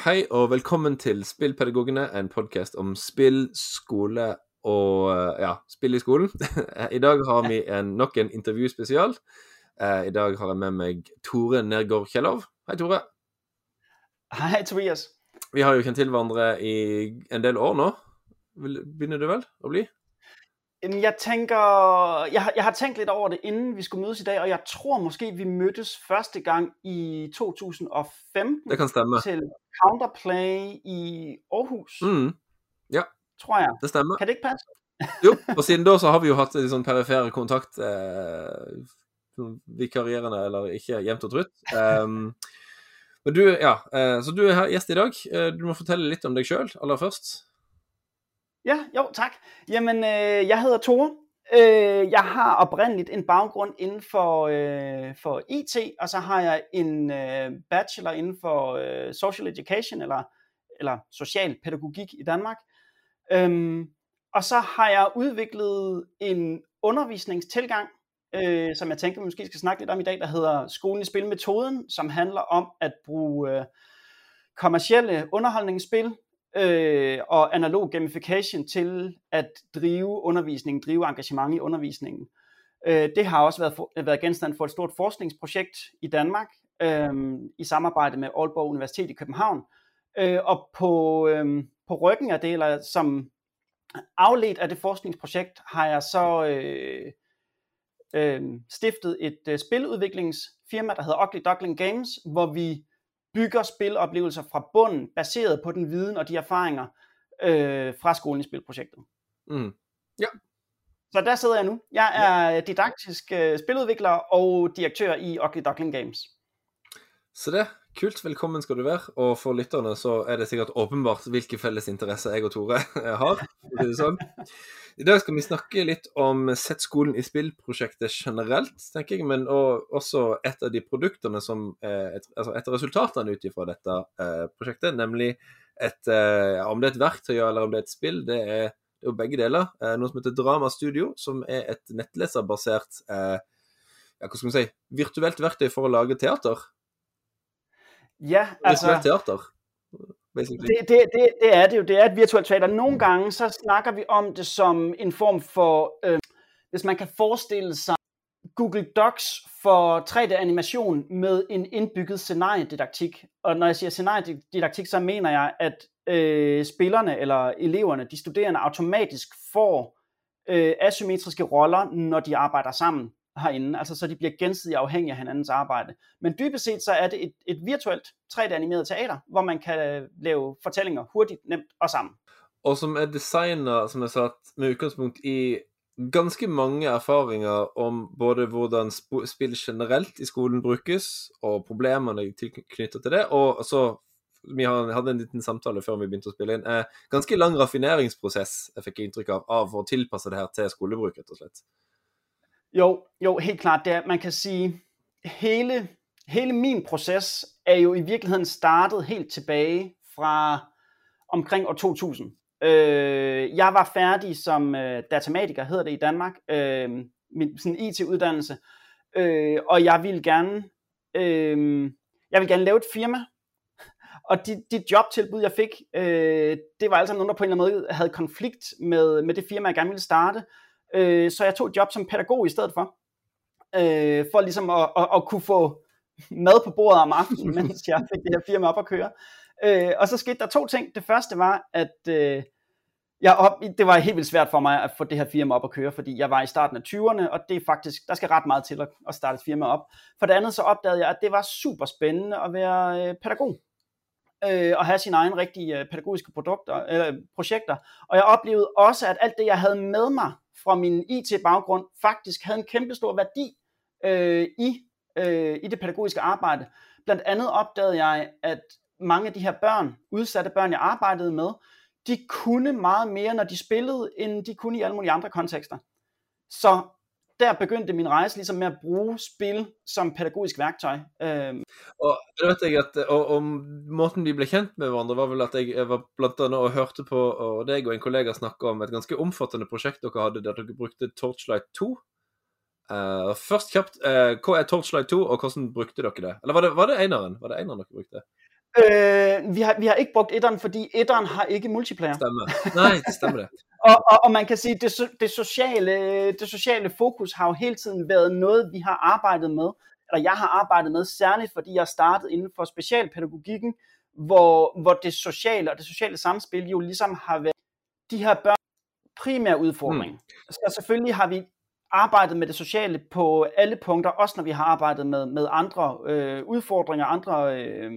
Hei og velkommen til Spillpedagogene, en podkast om spill, skole og ja, spill i skolen. I dag har vi en, nok en intervjuspesial. Eh, I dag har jeg med meg Tore Nergård Kjellov. Hei, Tore. Hei, Tobias. Vi har jo kjent til hverandre i en del år nå. Begynner det vel å bli? Jeg tænker, jeg har, jeg har tænkt lidt over det, inden vi skulle mødes i dag, og jeg tror måske, vi mødtes første gang i 2015 Det kan stemme. til Counterplay i Aarhus, Mm, ja, tror jeg. det stemmer. Kan det ikke passe? Jo, og siden da så har vi jo hatt litt sånn perifere kontakt. Eh, vikarierende eller ikke, jevnt og trutt. Um, men du, ja, eh, så du er her gjest i dag. Eh, du må fortelle litt om deg sjøl aller først. Ja, jo, tak. Jamen, øh, jeg hedder Tore. Øh, jeg har oprindeligt en baggrund inden for, øh, for IT, og så har jeg en øh, bachelor inden for øh, social education, eller, eller social pædagogik i Danmark. Øhm, og så har jeg udviklet en undervisningstilgang, øh, som jeg tænker, vi måske skal snakke lidt om i dag, der hedder Skolen i Spilmetoden, som handler om at bruge øh, kommercielle underholdningsspil øh, og analog gamification til at drive undervisningen, drive engagement i undervisningen. Øh, det har også været, for, været genstand for et stort forskningsprojekt i Danmark, øh, i samarbejde med Aalborg Universitet i København. Øh, og på, øh, på ryggen af det, eller som afledt af det forskningsprojekt, har jeg så øh, øh, stiftet et øh, spiludviklingsfirma, der hedder Ugly Duckling Games, hvor vi bygger spiloplevelser fra bunden, baseret på den viden og de erfaringer øh, fra skolen i spilprojektet. Mm. Så der sidder jeg nu. Jeg er didaktisk øh, spiludvikler og direktør i Ugly Duckling Games. Så det, kult. Velkommen skal du være. Og for lytterne så er det sikkert åpenbart hvilke felles interesser jeg og Tore har. det sånn. I dag skal vi snakke litt om Sett skolen i spill-prosjektet generelt, tenker jeg, men også et av de produktene som er et, altså et av resultatene ut ifra dette eh, prosjektet, nemlig et eh, Om det er et verktøy eller om det er et spill, det er, det er jo begge deler. Eh, noe som heter Drama Studio, som er et nettleserbasert eh, ja, hva skal man si, virtuelt verktøy for å lage teater. Ja, altså, teater, basically. det, det, det, det er det jo. Det er et virtuelt teater. Nogle gange så snakker vi om det som en form for, øh, hvis man kan forestille sig Google Docs for 3D-animation med en indbygget scenariedidaktik. Og når jeg siger scenariedidaktik, så mener jeg, at øh, spillerne eller eleverne, de studerende, automatisk får øh, asymmetriske roller, når de arbejder sammen herinde, altså så de bliver gensidigt afhængige af hinandens arbejde. Men dybest set så er det et, et virtuelt 3D-animeret teater, hvor man kan øh, lave fortællinger hurtigt, nemt og sammen. Og som er designa, som jeg sagt, med udgangspunkt i ganske mange erfaringer om både hvordan sp- spill generelt i skolen brukes, og problemerne knyttet til det. Og så Vi har- hadde en liten samtale før vi begynte å spille inn. Eh, ganske lang raffineringsprosess jeg fikk inntrykk av, av å tilpasse det her til skolebruk, rett og slett. Jo, jo, helt klart. Det er, man kan sige, hele, hele min proces er jo i virkeligheden startet helt tilbage fra omkring år 2000. Øh, jeg var færdig som øh, datamatiker, hedder det i Danmark, øh, min sådan IT-uddannelse, øh, og jeg ville gerne, øh, jeg ville gerne lave et firma, og de, de jobtilbud, jeg fik, øh, det var altså nogen, der på en eller anden måde havde konflikt med, med det firma, jeg gerne ville starte. Øh, så jeg tog et job som pædagog i stedet for, øh, for ligesom at, at, at kunne få mad på bordet om aftenen, mens jeg fik det her firma op at køre. Øh, og så skete der to ting. Det første var, at øh, jeg op, det var helt vildt svært for mig at få det her firma op at køre, fordi jeg var i starten af 20'erne, og det er faktisk, der skal ret meget til at, at starte et firma op. For det andet så opdagede jeg, at det var super spændende at være øh, pædagog øh, og have sine egne rigtige øh, pædagogiske produkter, øh, projekter. Og jeg oplevede også, at alt det, jeg havde med mig fra min IT-baggrund, faktisk havde en kæmpe stor værdi øh, i, øh, i det pædagogiske arbejde. Blandt andet opdagede jeg, at mange af de her børn, udsatte børn, jeg arbejdede med, de kunne meget mere, når de spillede, end de kunne i alle mulige andre kontekster. Så der begyndte min rejse ligesom med at bruge spil som pædagogisk værktøj. Øh, Og det vet jeg at, og, og måten vi ble kjent med hverandre, var vel at jeg, jeg var blant annet og hørte på og deg og en kollega snakke om et ganske omfattende prosjekt dere hadde der dere brukte Torchlight 2. Eh, først kjapt, eh, hva er Torchlight 2, og hvordan brukte dere det? Eller var det, var det eneren? Var det eneren dere brukte? Øh, vi, har, vi har ikke brugt etteren, fordi etteren har ikke multiplayer. Stemmer. Nej, det stemmer det. Og, og, og man kan sige, det, det, sociale, det sociale fokus har jo hele tiden været noget, vi har arbejdet med, eller jeg har arbejdet med, særligt fordi jeg startede inden for specialpædagogikken, hvor, hvor det sociale og det sociale samspil jo ligesom har været de her børn primær udfordring. Mm. Så selvfølgelig har vi arbejdet med det sociale på alle punkter, også når vi har arbejdet med, med andre øh, udfordringer, andre øh,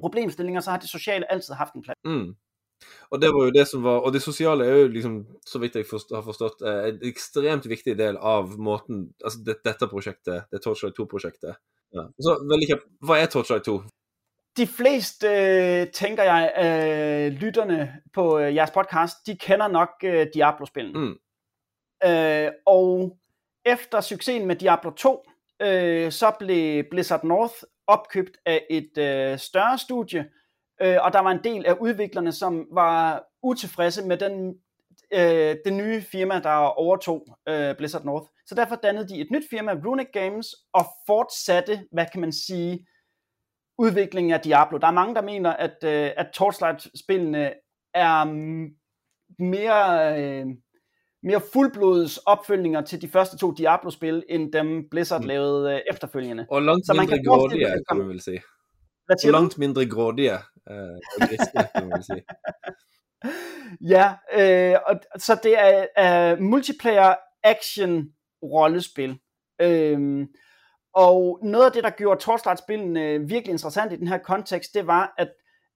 problemstillinger, så har det sociale altid haft en plads. Mm. Og det var jo det som var, og det sociale er jo liksom, så vidt jeg har forstått, eh, en ekstremt viktig del av måten, altså det, dette prosjektet, det Torchlight 2-prosjektet. Ja. Så veldig kjapt, hva er Torchlight 2? De fleste, øh, tænker jeg, øh, lytterne på øh, jeres podcast, de kender nok øh, Diablo-spillene. Mm. Øh, og efter succesen med Diablo 2, øh, så blev Blizzard North opkøbt af et øh, større studie, øh, og der var en del af udviklerne, som var utilfredse med den, øh, det nye firma, der overtog øh, Blizzard North. Så derfor dannede de et nyt firma, Runic Games, og fortsatte, hvad kan man sige, udviklingen af Diablo. Der er mange, der mener, at, øh, at Torchlight-spillene er mere... Øh, mere fuldblods opfølgninger til de første to Diablo-spil, end dem Blizzard mm. lavede øh, efterfølgende. Og langt så man mindre grådige, kan man vel sige. Hvad siger og langt mindre grådige, øh, griste, kan man vel sige. ja, øh, og, så det er uh, multiplayer action rollespil. Øh, og noget af det, der gjorde Torchlight-spillene øh, virkelig interessant i den her kontekst, det var, at,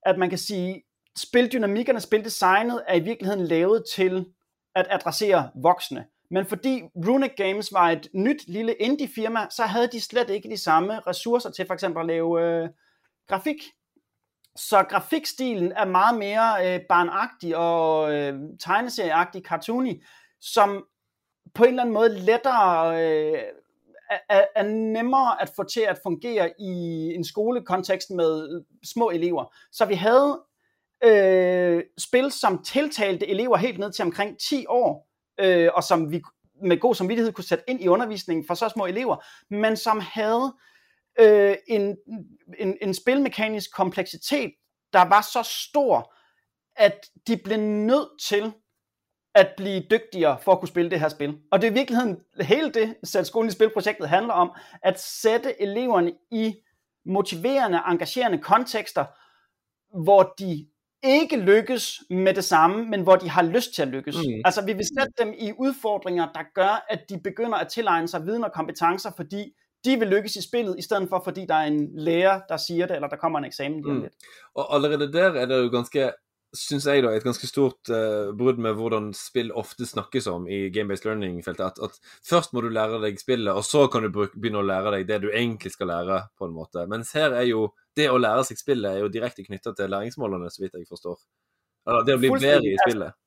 at man kan sige, spildynamikkerne, spildesignet er i virkeligheden lavet til at adressere voksne. Men fordi Runic Games var et nyt lille indie firma, så havde de slet ikke de samme ressourcer til for eksempel at lave øh, grafik. Så grafikstilen er meget mere øh, barnagtig og øh, tegneserieagtig, cartoony, som på en eller anden måde lettere øh, er, er nemmere at få til at fungere i en skolekontekst med øh, små elever. Så vi havde øh, spil, som tiltalte elever helt ned til omkring 10 år, øh, og som vi med god samvittighed kunne sætte ind i undervisningen for så små elever, men som havde øh, en, en, en spilmekanisk kompleksitet, der var så stor, at de blev nødt til at blive dygtigere for at kunne spille det her spil. Og det er i virkeligheden hele det, Sæt skolen i spilprojektet handler om, at sætte eleverne i motiverende, engagerende kontekster, hvor de ikke lykkes med det samme, men hvor de har lyst til at lykkes. Mm. Altså vi vil sætte dem i udfordringer, der gør, at de begynder at tilegne sig viden og kompetencer, fordi de vil lykkes i spillet, i stedet for fordi der er en lærer, der siger det, eller der kommer en eksamen lige mm. lidt. Og allerede der er det jo ganske syns jeg da, et ganske stort uh, brudd med hvordan spill ofte snakkes om i game-based learning-feltet. At, at, først må du lære deg spillet, og så kan du begynne å lære deg det du egentlig skal lære. på en måte. Mens her er jo det å lære seg spillet er jo direkte knytta til læringsmålene, så vidt jeg forstår. Eller det å bli bedre i spillet.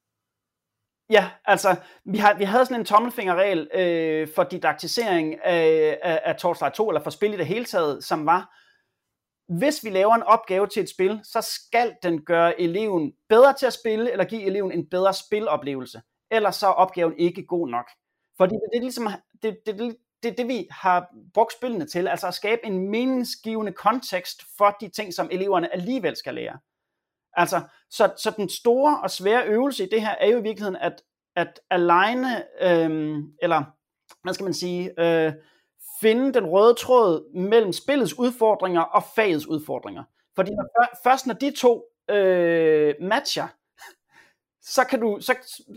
Ja, altså, vi, har, vi havde sådan en tommelfingerregel øh, for didaktisering af, af, af Torchlight 2, eller for spil i det hele taget, som var, hvis vi laver en opgave til et spil, så skal den gøre eleven bedre til at spille, eller give eleven en bedre spiloplevelse. Ellers så er opgaven ikke god nok. Fordi det er ligesom, det, det, det, det, det vi har brugt spillene til, altså at skabe en meningsgivende kontekst for de ting, som eleverne alligevel skal lære. Altså, så, så den store og svære øvelse i det her er jo i virkeligheden at, at aligne, øhm, eller hvad skal man sige, øh, finde den røde tråd mellem spillets udfordringer og fagets udfordringer. Fordi når, først når de to øh, matcher, så kan, du, så,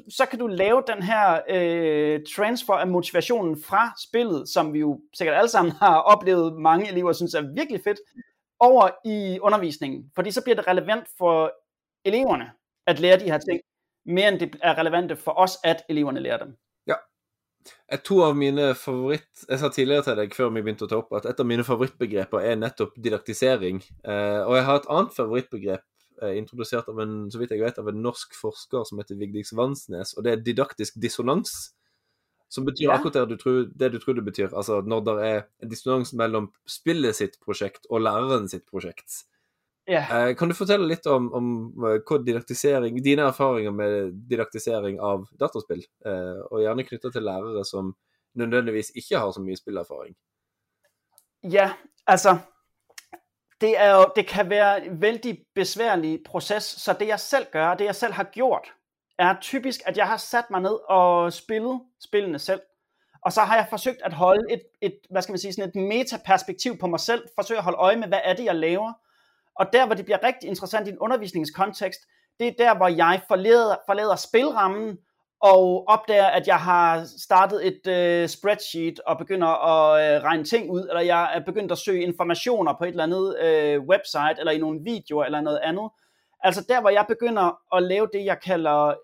så kan du lave den her øh, transfer af motivationen fra spillet, som vi jo sikkert alle sammen har oplevet, mange elever synes er virkelig fedt, over i undervisningen. Fordi så bliver det relevant for eleverne at lære de her ting, mere end det er relevante for os, at eleverne lærer dem. To av mine favoritt... Jeg sa tidligere til deg før vi begynte at ta opp, at et av mine favorittbegreper er nettopp didaktisering. Eh, og jeg har et annet favorittbegrep eh, introdusert av en så vidt jeg vet, av en norsk forsker som heter Vigdis Vansnes, og det er didaktisk dissonans. Som betyr ja. akkurat det du, tror, det du tror det betyr. Altså når det er en dissonans mellom spillet sitt prosjekt og læreren sitt prosjekt. Yeah. Kan du fortelle litt om, om eh, hva didaktisering, dine erfaringer med didaktisering av dataspill, eh, og gjerne knytta til lærere som nødvendigvis ikke har så mye spillerfaring? Ja, altså det, er jo, det kan være en vældig besværlig proces, så det jeg selv gør, det jeg selv har gjort, er typisk, at jeg har sat mig ned og spillet spillene selv. Og så har jeg forsøgt at holde et, et hvad skal man sige, sådan et metaperspektiv på mig selv, forsøge at holde øje med, hvad er det, jeg laver. Og der, hvor det bliver rigtig interessant i en undervisningskontekst, det er der, hvor jeg forlader, forlader spilrammen, og opdager, at jeg har startet et øh, spreadsheet og begynder at øh, regne ting ud, eller jeg er begyndt at søge informationer på et eller andet øh, website, eller i nogle videoer, eller noget andet. Altså der, hvor jeg begynder at lave det, jeg kalder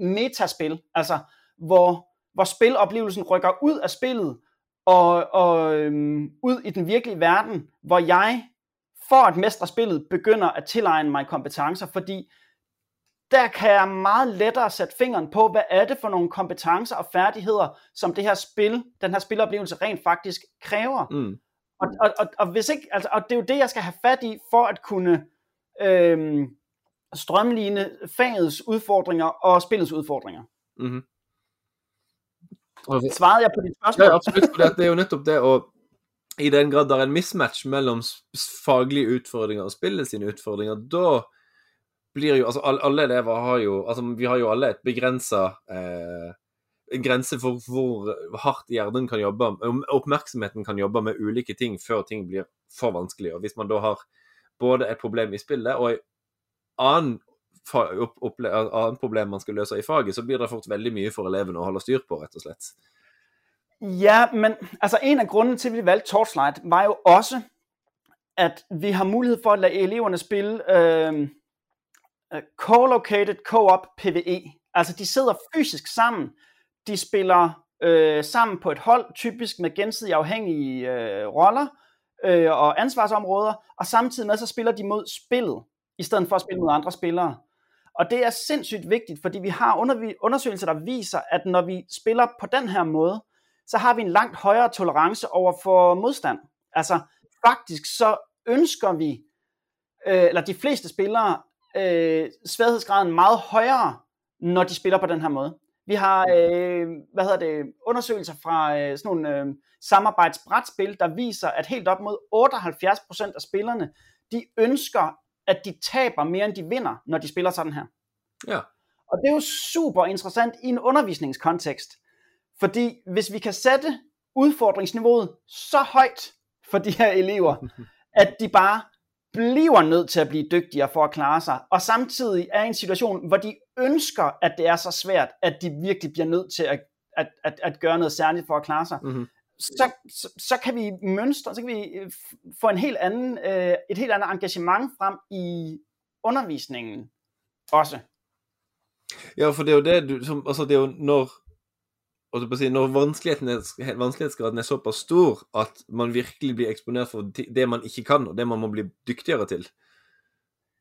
metaspil, altså hvor, hvor spiloplevelsen rykker ud af spillet, og, og øhm, ud i den virkelige verden, hvor jeg for at mestre spillet begynder at tilegne mig kompetencer, fordi der kan jeg meget lettere sætte fingeren på, hvad er det for nogle kompetencer og færdigheder, som det her spil, den her spiloplevelse rent faktisk kræver. Mm. Og, og, og, og, hvis ikke, altså, og det er jo det, jeg skal have fat i, for at kunne øhm, strømligne fagets udfordringer og spillets udfordringer. Mm-hmm. Svarede jeg på dit spørgsmål? Ja, absolutt. For det er jo nettopp det å I den grad det er en mismatch mellom faglige utfordringer og spillet sine utfordringer, da blir jo Altså, alle elever har jo Altså, vi har jo alle et begrensa eh, en grense for hvor hardt hjernen kan jobbe, oppmerksomheten kan jobbe med ulike ting før ting blir for vanskelig. Og Hvis man da har både et problem i spillet og annen, annen problem man skal løse i faget, så blir det fort veldig mye for elevene å holde styr på, rett og slett. Ja, men altså en av grunnene til, at vi valgte Torchlight, var jo også, at vi har mulighed for at lade eleverne spille øhm, øh, co-located co-op PvE. Altså de sidder fysisk sammen, de spiller øh, sammen på et hold, typisk med gensidig afhængige øh, roller øh, og ansvarsområder, og samtidig med så spiller de mod spillet, i stedet for at spille mod andre spillere. Og det er sindssygt vigtigt, fordi vi har undersøgelser, der viser, at når vi spiller på den her måde, så har vi en langt højere tolerance over for modstand. Altså faktisk så ønsker vi, øh, eller de fleste spillere øh, sværhedsgraden meget højere, når de spiller på den her måde. Vi har øh, hvad hedder det, undersøgelser fra øh, sådan nogle øh, samarbejdsbrætspil, der viser, at helt op mod 78% af spillerne, de ønsker, at de taber mere end de vinder, når de spiller sådan her. Ja. Og det er jo super interessant i en undervisningskontekst. Fordi hvis vi kan sætte udfordringsniveauet så højt for de her elever, at de bare bliver nødt til at blive dygtigere for at klare sig, og samtidig er i en situation, hvor de ønsker, at det er så svært, at de virkelig bliver nødt til at, at, at, at gøre noget særligt for at klare sig, mm-hmm så, så, så kan vi mønstre, så kan vi øh, få en helt anden, øh, et helt andet engagement frem i undervisningen også. Ja, for det er jo det du, som, altså det er jo når og si, Når vanskelighetsgraden er såpass stor at man virkelig blir eksponeret for det man ikke kan, og det man må bli dyktigere til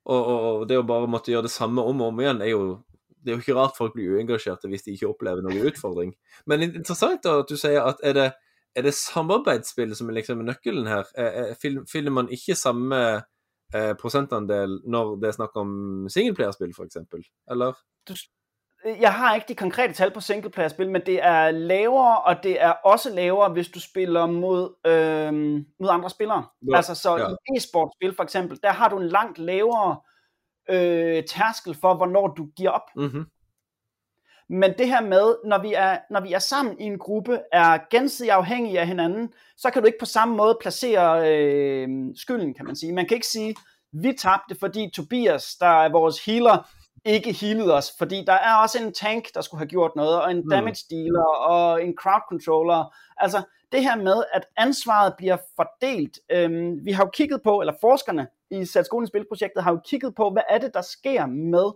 Og, og, og det å bare måtte gjøre det samme om og om igjen, er jo det er jo ikke rart folk blir uengasjerte hvis de ikke opplever noen utfordring. Men interessant da at du sier at er det, er det samarbeidsspill som er liksom nøkkelen her? Finner man ikke samme eh, prosentandel når det er snakk om singleplayerspill, f.eks.? Eller? Du, jeg har ikke de konkrete tal på singleplayer-spil, men det er lavere, og det er også lavere, hvis du spiller mod, øh, mod andre spillere. Ja, altså så ja. i e-sportspil for eksempel, der har du en langt lavere øh, tærskel for, hvornår du giver op. Mm-hmm. Men det her med, når vi, er, når vi er sammen i en gruppe, er gensidigt afhængige af hinanden, så kan du ikke på samme måde placere øh, skylden, kan man sige. Man kan ikke sige, vi tabte, fordi Tobias, der er vores healer, ikke healede os, fordi der er også en tank, der skulle have gjort noget, og en mm. damage dealer, og en crowd controller. Altså det her med, at ansvaret bliver fordelt. Øhm, vi har jo kigget på, eller forskerne i Sat Skolen Spilprojektet har jo kigget på, hvad er det, der sker med,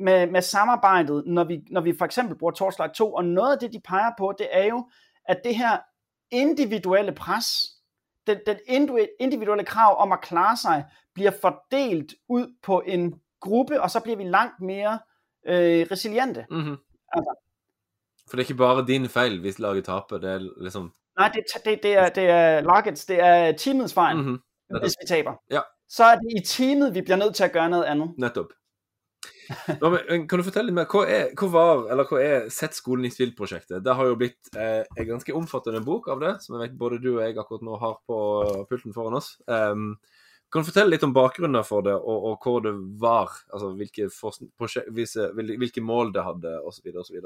med, med samarbejdet, når vi, når vi for eksempel bruger Torchlight 2, og noget af det, de peger på, det er jo, at det her individuelle pres, den, den individuelle krav om at klare sig, bliver fordelt ud på en gruppe, og så bliver vi langt mere øh, resiliente. Mm-hmm. Altså. For det er ikke bare din fejl, hvis laget taber, det er liksom... Nej, det, det, det, er, det er lagets, det er teamets fejl, mm-hmm. hvis vi taber. Ja. Så er det i teamet, vi bliver nødt til at gøre noget andet. Netop. Nå, men, kan du fortelle litt mer, hva, er, hva var, eller hva er Sett skolen i spill-prosjektet? Det har jo blitt eh, en ganske omfattende bok av det, som jeg vet både du og jeg akkurat nå har på pulten foran oss. Um, kan du fortelle litt om bakgrunnen for det, og, og hvor det var? Altså hvilke, prosjekt, hvilke mål det hadde, osv., osv.?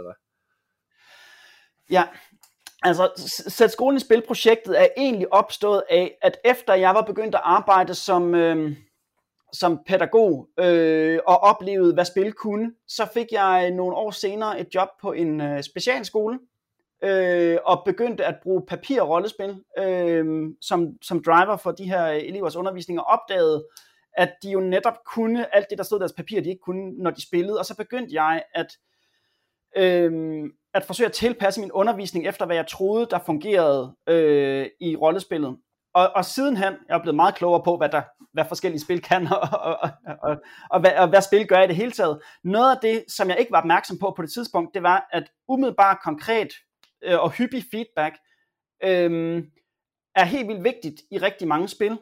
Ja, altså Sæt skolen i spil-projektet er egentlig opstået af, at efter jeg var begyndt at arbejde som, øh, som pædagog øh, og oplevede, hvad spil kunne, så fik jeg nogle år senere et job på en øh, specialskole, øh, og begyndte at bruge papir- og rollespil øh, som, som driver for de her elevers undervisning, og opdagede, at de jo netop kunne alt det, der stod i deres papir, de ikke kunne, når de spillede. Og så begyndte jeg at, øh, at forsøge at tilpasse min undervisning efter, hvad jeg troede, der fungerede øh, i rollespillet. Og, og sidenhen, jeg er blevet meget klogere på, hvad, der, hvad forskellige spil kan, og, og, og, og, og, hvad, og hvad spil gør i det hele taget. Noget af det, som jeg ikke var opmærksom på på det tidspunkt, det var, at umiddelbart konkret øh, og hyppig feedback øh, er helt vildt vigtigt i rigtig mange spil.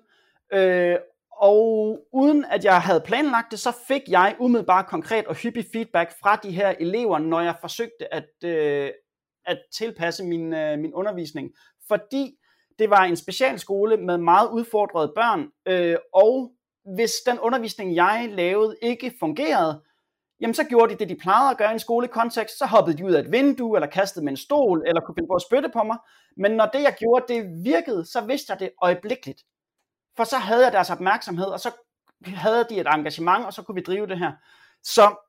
Øh, og uden at jeg havde planlagt det, så fik jeg umiddelbart konkret og hyppig feedback fra de her elever, når jeg forsøgte at, øh, at tilpasse min, øh, min undervisning. Fordi det var en specialskole med meget udfordrede børn, øh, og hvis den undervisning, jeg lavede, ikke fungerede, jamen så gjorde de det, de plejede at gøre i en skolekontekst, så hoppede de ud af et vindue, eller kastede med en stol, eller kunne finde på at spytte på mig. Men når det, jeg gjorde, det virkede, så vidste jeg det øjeblikkeligt. For så havde jeg deres opmærksomhed, og så havde de et engagement, og så kunne vi drive det her. Så,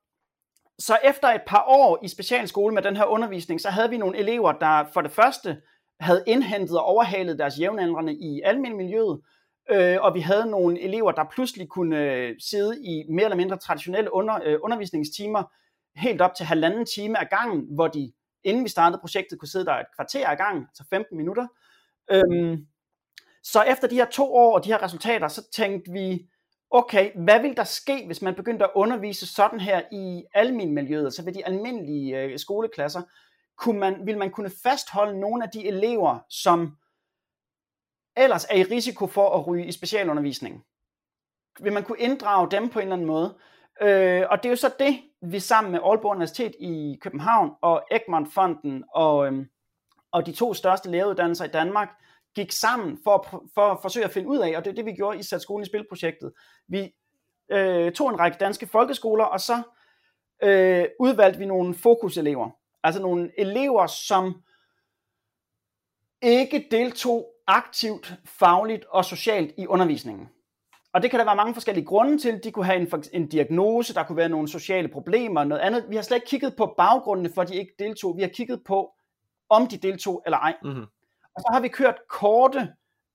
så efter et par år i specialskole med den her undervisning, så havde vi nogle elever, der for det første havde indhentet og overhalet deres jævnaldrende i almindeligt øh, og vi havde nogle elever, der pludselig kunne øh, sidde i mere eller mindre traditionelle under, øh, undervisningstimer, helt op til halvanden time af gangen, hvor de, inden vi startede projektet, kunne sidde der et kvarter af gangen, altså 15 minutter. Øhm, så efter de her to år og de her resultater, så tænkte vi, okay, hvad vil der ske, hvis man begyndte at undervise sådan her i almindeligt altså ved de almindelige øh, skoleklasser? Kunne man, vil man kunne fastholde nogle af de elever, som ellers er i risiko for at ryge i specialundervisning? Vil man kunne inddrage dem på en eller anden måde? Øh, og det er jo så det, vi sammen med Aalborg Universitet i København og Egmont Fonden og, øh, og de to største læreruddannelser i Danmark gik sammen for, for at forsøge at finde ud af, og det er det, vi gjorde i Sat Skolen i Spilprojektet. Vi øh, tog en række danske folkeskoler, og så øh, udvalgte vi nogle fokuselever. Altså nogle elever, som ikke deltog aktivt, fagligt og socialt i undervisningen. Og det kan der være mange forskellige grunde til. De kunne have en, en diagnose, der kunne være nogle sociale problemer og noget andet. Vi har slet ikke kigget på baggrundene for, at de ikke deltog. Vi har kigget på, om de deltog eller ej. Mm-hmm. Og så har vi kørt korte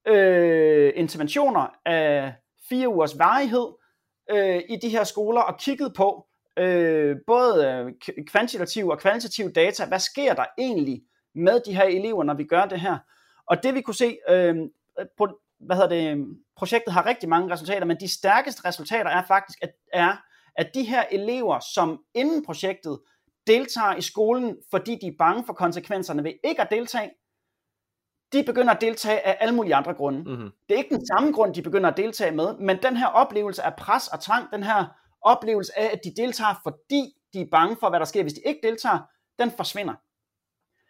øh, interventioner af fire ugers varighed øh, i de her skoler og kigget på øh, både øh, kvantitativ og kvalitativ data. Hvad sker der egentlig med de her elever, når vi gør det her? Og det vi kunne se, øh, på, hvad hedder det, projektet har rigtig mange resultater, men de stærkeste resultater er faktisk, at, er, at de her elever, som inden projektet deltager i skolen, fordi de er bange for konsekvenserne ved ikke at deltage, de begynder at deltage af alle mulige andre grunde. Mm-hmm. Det er ikke den samme grund, de begynder at deltage med, men den her oplevelse af pres og tvang, den her oplevelse af, at de deltager, fordi de er bange for, hvad der sker, hvis de ikke deltager, den forsvinder.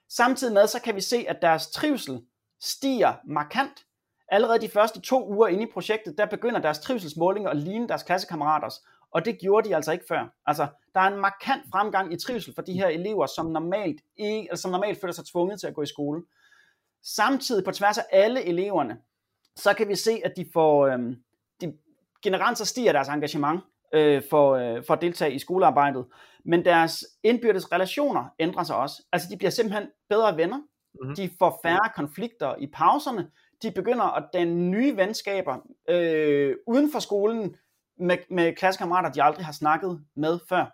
Samtidig med, så kan vi se, at deres trivsel stiger markant. Allerede de første to uger inde i projektet, der begynder deres trivselsmålinger at ligne deres klassekammeraters, og det gjorde de altså ikke før. Altså, der er en markant fremgang i trivsel for de her elever, som normalt, ikke, eller som normalt føler sig tvunget til at gå i skole. Samtidig på tværs af alle eleverne, så kan vi se, at de får, øhm, de, generelt så stiger deres engagement øh, for, øh, for at deltage i skolearbejdet, men deres indbyrdes relationer ændrer sig også. Altså de bliver simpelthen bedre venner, mm-hmm. de får færre konflikter i pauserne, de begynder at danne nye venskaber øh, uden for skolen med, med klassekammerater, de aldrig har snakket med før.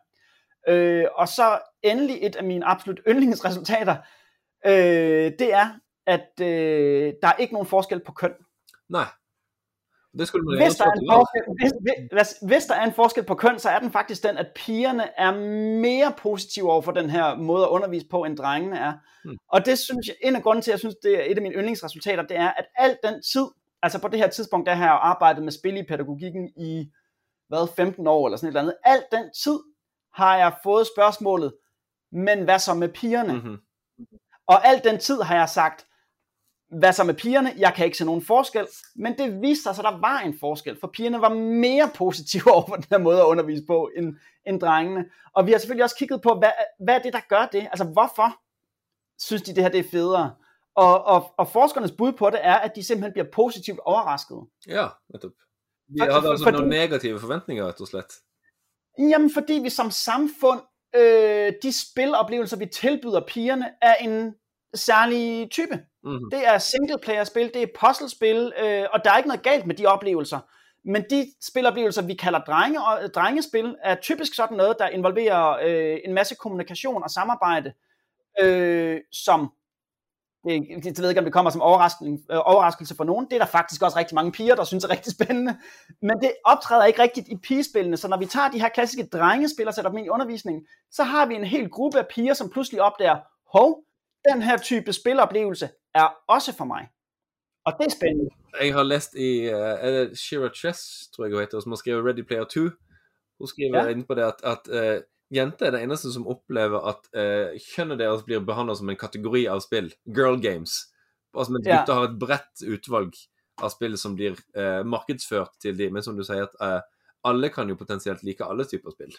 Øh, og så endelig et af mine absolut yndlingsresultater, øh, det er, at øh, der er ikke nogen forskel på køn. Nej. Det skulle man hvis, der er en forskel, hvis, hvis, hvis der er en forskel på køn, så er den faktisk den, at pigerne er mere positive over for den her måde at undervise på, end drengene er. Hmm. Og det synes jeg, en af grunden til, at jeg synes, det er et af mine yndlingsresultater, det er, at al den tid, altså på det her tidspunkt, der har jeg arbejdet med spil i pædagogikken i, hvad, 15 år eller sådan et eller andet, al den tid har jeg fået spørgsmålet, men hvad så med pigerne? Mhm. Og al den tid har jeg sagt, hvad så med pigerne? Jeg kan ikke se nogen forskel. Men det viste sig, at der var en forskel, for pigerne var mere positive over for den her måde at undervise på, end, end drengene. Og vi har selvfølgelig også kigget på, hvad, hvad er det, der gør det? Altså, hvorfor synes de, det her det er federe? Og, og, og forskernes bud på det er, at de simpelthen bliver positivt overrasket. Ja, nettopp. Vi for- altså fordi- noen negative forventninger, rett og slett. Jamen, fordi vi som samfund, øh, de spiloplevelser, vi tilbyder pigerne, er en særlig type. Mhm. Det er singleplayer-spil, det er puzzlespil, øh, og der er ikke noget galt med de oplevelser. Men de spiloplevelser, vi kalder drenge og, øh, drengespil, er typisk sådan noget, der involverer øh, en masse kommunikation og samarbejde, øh, som, det, det ved jeg ikke, om det kommer som overraskelse, øh, overraskelse for nogen, det er der faktisk også rigtig mange piger, der synes er rigtig spændende, men det optræder ikke rigtigt i pigespillene, så når vi tager de her klassiske drengespil og sætter dem ind i undervisningen, så har vi en hel gruppe af piger, som pludselig opdager, hov, den her type spiloplevelse er også for mig. Og det er spændende. Jeg har lest i uh, Shira Chess, tror jeg hun heter, som har skrevet Ready Player 2? Hun skriver Ja. inn på det at, at uh, jenter er det eneste som opplever at uh, kjønnet deres blir behandla som en kategori av spill. Girl games. Altså, mens Ja. gutter har et bredt utvalg av spill som blir uh, markedsført til dem. Men som du sier, at uh, alle kan jo potensielt like alle typer spill.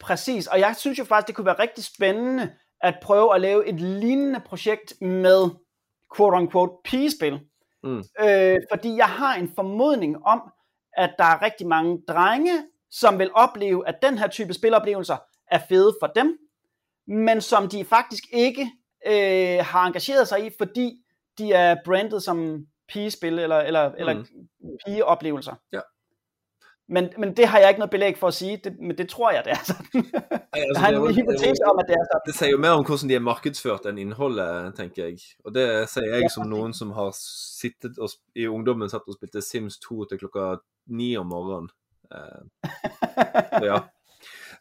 Præcis, og jeg synes jo faktisk, det kunne være rigtig spændende at prøve at lave et lignende projekt med quote-unquote pigespil. Mm. Øh, fordi jeg har en formodning om, at der er rigtig mange drenge, som vil opleve, at den her type spiloplevelser er fede for dem, men som de faktisk ikke øh, har engageret sig i, fordi de er brandet som pigespil eller, eller, mm. eller pigeoplevelser. Ja. Men, men det har jeg ikke noget belæg for at sige, det, men det tror jeg, det er sådan. Jeg altså, har det, en det, hypotese om, at det er sådan. det sier jo mer om hvordan de er markedsført enn innholdet, tenker jeg. Og det sier jeg som noen som har sittet og, i ungdommen satt og spilte Sims 2 til klokka ni om morgenen. Så ja.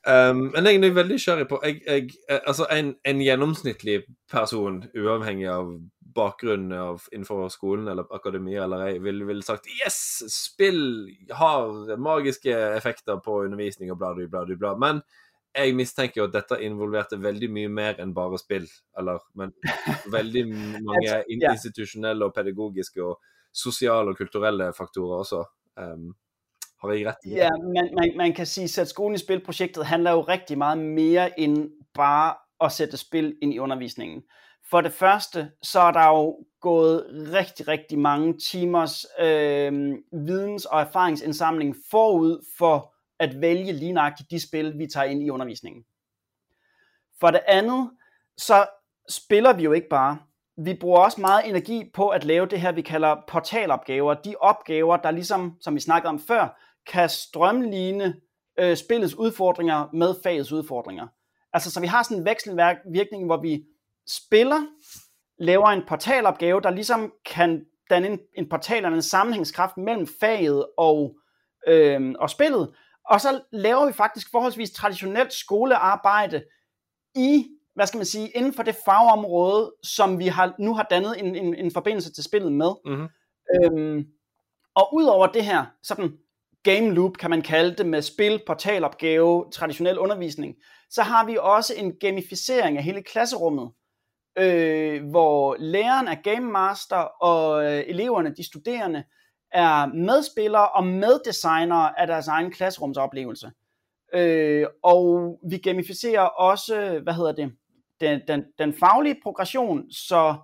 Um, men jeg er veldig nysgjerrig på jeg, jeg, Altså, en, en gjennomsnittlig person, uavhengig av bakgrunn av, innenfor skolen eller akademia eller ei, ville vil sagt Yes! Spill har magiske effekter på undervisning og bla, bla, bla. Men jeg mistenker jo at dette involverte veldig mye mer enn bare spill. Eller, men veldig mange institusjonelle og pedagogiske og sosiale og kulturelle faktorer også. Um, har jeg rett i det? Ja, man, man, man kan sige, at skolen i spil-projektet handler jo rigtig meget mere end bare at sætte spil ind i undervisningen. For det første, så er der jo gået rigtig, rigtig mange timers øh, videns- og erfaringsindsamling forud for at vælge lige nøjagtigt de spil, vi tager ind i undervisningen. For det andet, så spiller vi jo ikke bare. Vi bruger også meget energi på at lave det her, vi kalder portalopgaver. De opgaver, der ligesom, som vi snakkede om før, kan strømligne øh, spillets udfordringer med fagets udfordringer. Altså, så vi har sådan en vekselvirkning, hvor vi spiller, laver en portalopgave, der ligesom kan danne en, en portal eller en sammenhængskraft mellem faget og, øh, og spillet. Og så laver vi faktisk forholdsvis traditionelt skolearbejde i, hvad skal man sige, inden for det fagområde, som vi har, nu har dannet en, en, en forbindelse til spillet med. Mhm. Øhm, og udover det her, sådan game loop kan man kalde det, med spil, portalopgave, traditionel undervisning, så har vi også en gamificering af hele klasserummet, øh, hvor læreren er game master, og øh, eleverne, de studerende, er medspillere og meddesignere af deres egen klasserumsoplevelse. Øh, og vi gamificerer også, hvad hedder det, den, den, den faglige progression, så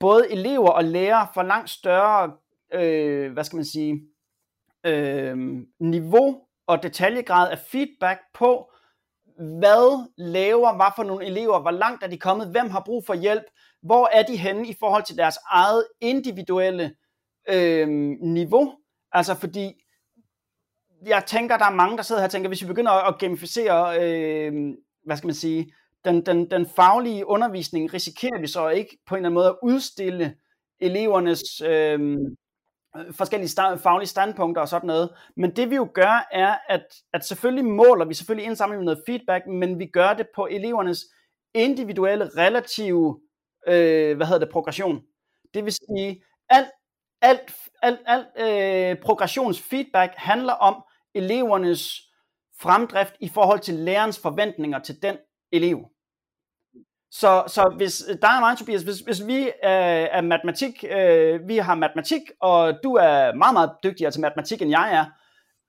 både elever og lærere får langt større, øh, hvad skal man sige, øh, niveau og detaljegrad af feedback på, hvad laver, hvad for nogle elever, hvor langt er de kommet, hvem har brug for hjælp, hvor er de henne i forhold til deres eget individuelle øh, niveau. Altså fordi, jeg tænker, der er mange, der sidder her og tænker, hvis vi begynder at gamificere, øh, hvad skal man sige, den, den, den faglige undervisning, risikerer vi så ikke på en eller anden måde at udstille elevernes øh, forskellige sta- faglige standpunkter og sådan noget. Men det vi jo gør, er, at, at selvfølgelig måler vi selvfølgelig indsamler vi noget feedback, men vi gør det på elevernes individuelle, relative, øh, hvad hedder det, progression. Det vil sige, alt, alt, alt, alt øh, progressionsfeedback handler om elevernes fremdrift i forhold til lærerens forventninger til den elev. Så, så hvis der er mig, Tobias, hvis, hvis vi er, er matematik, øh, vi har matematik, og du er meget, meget dygtigere til matematik, end jeg er,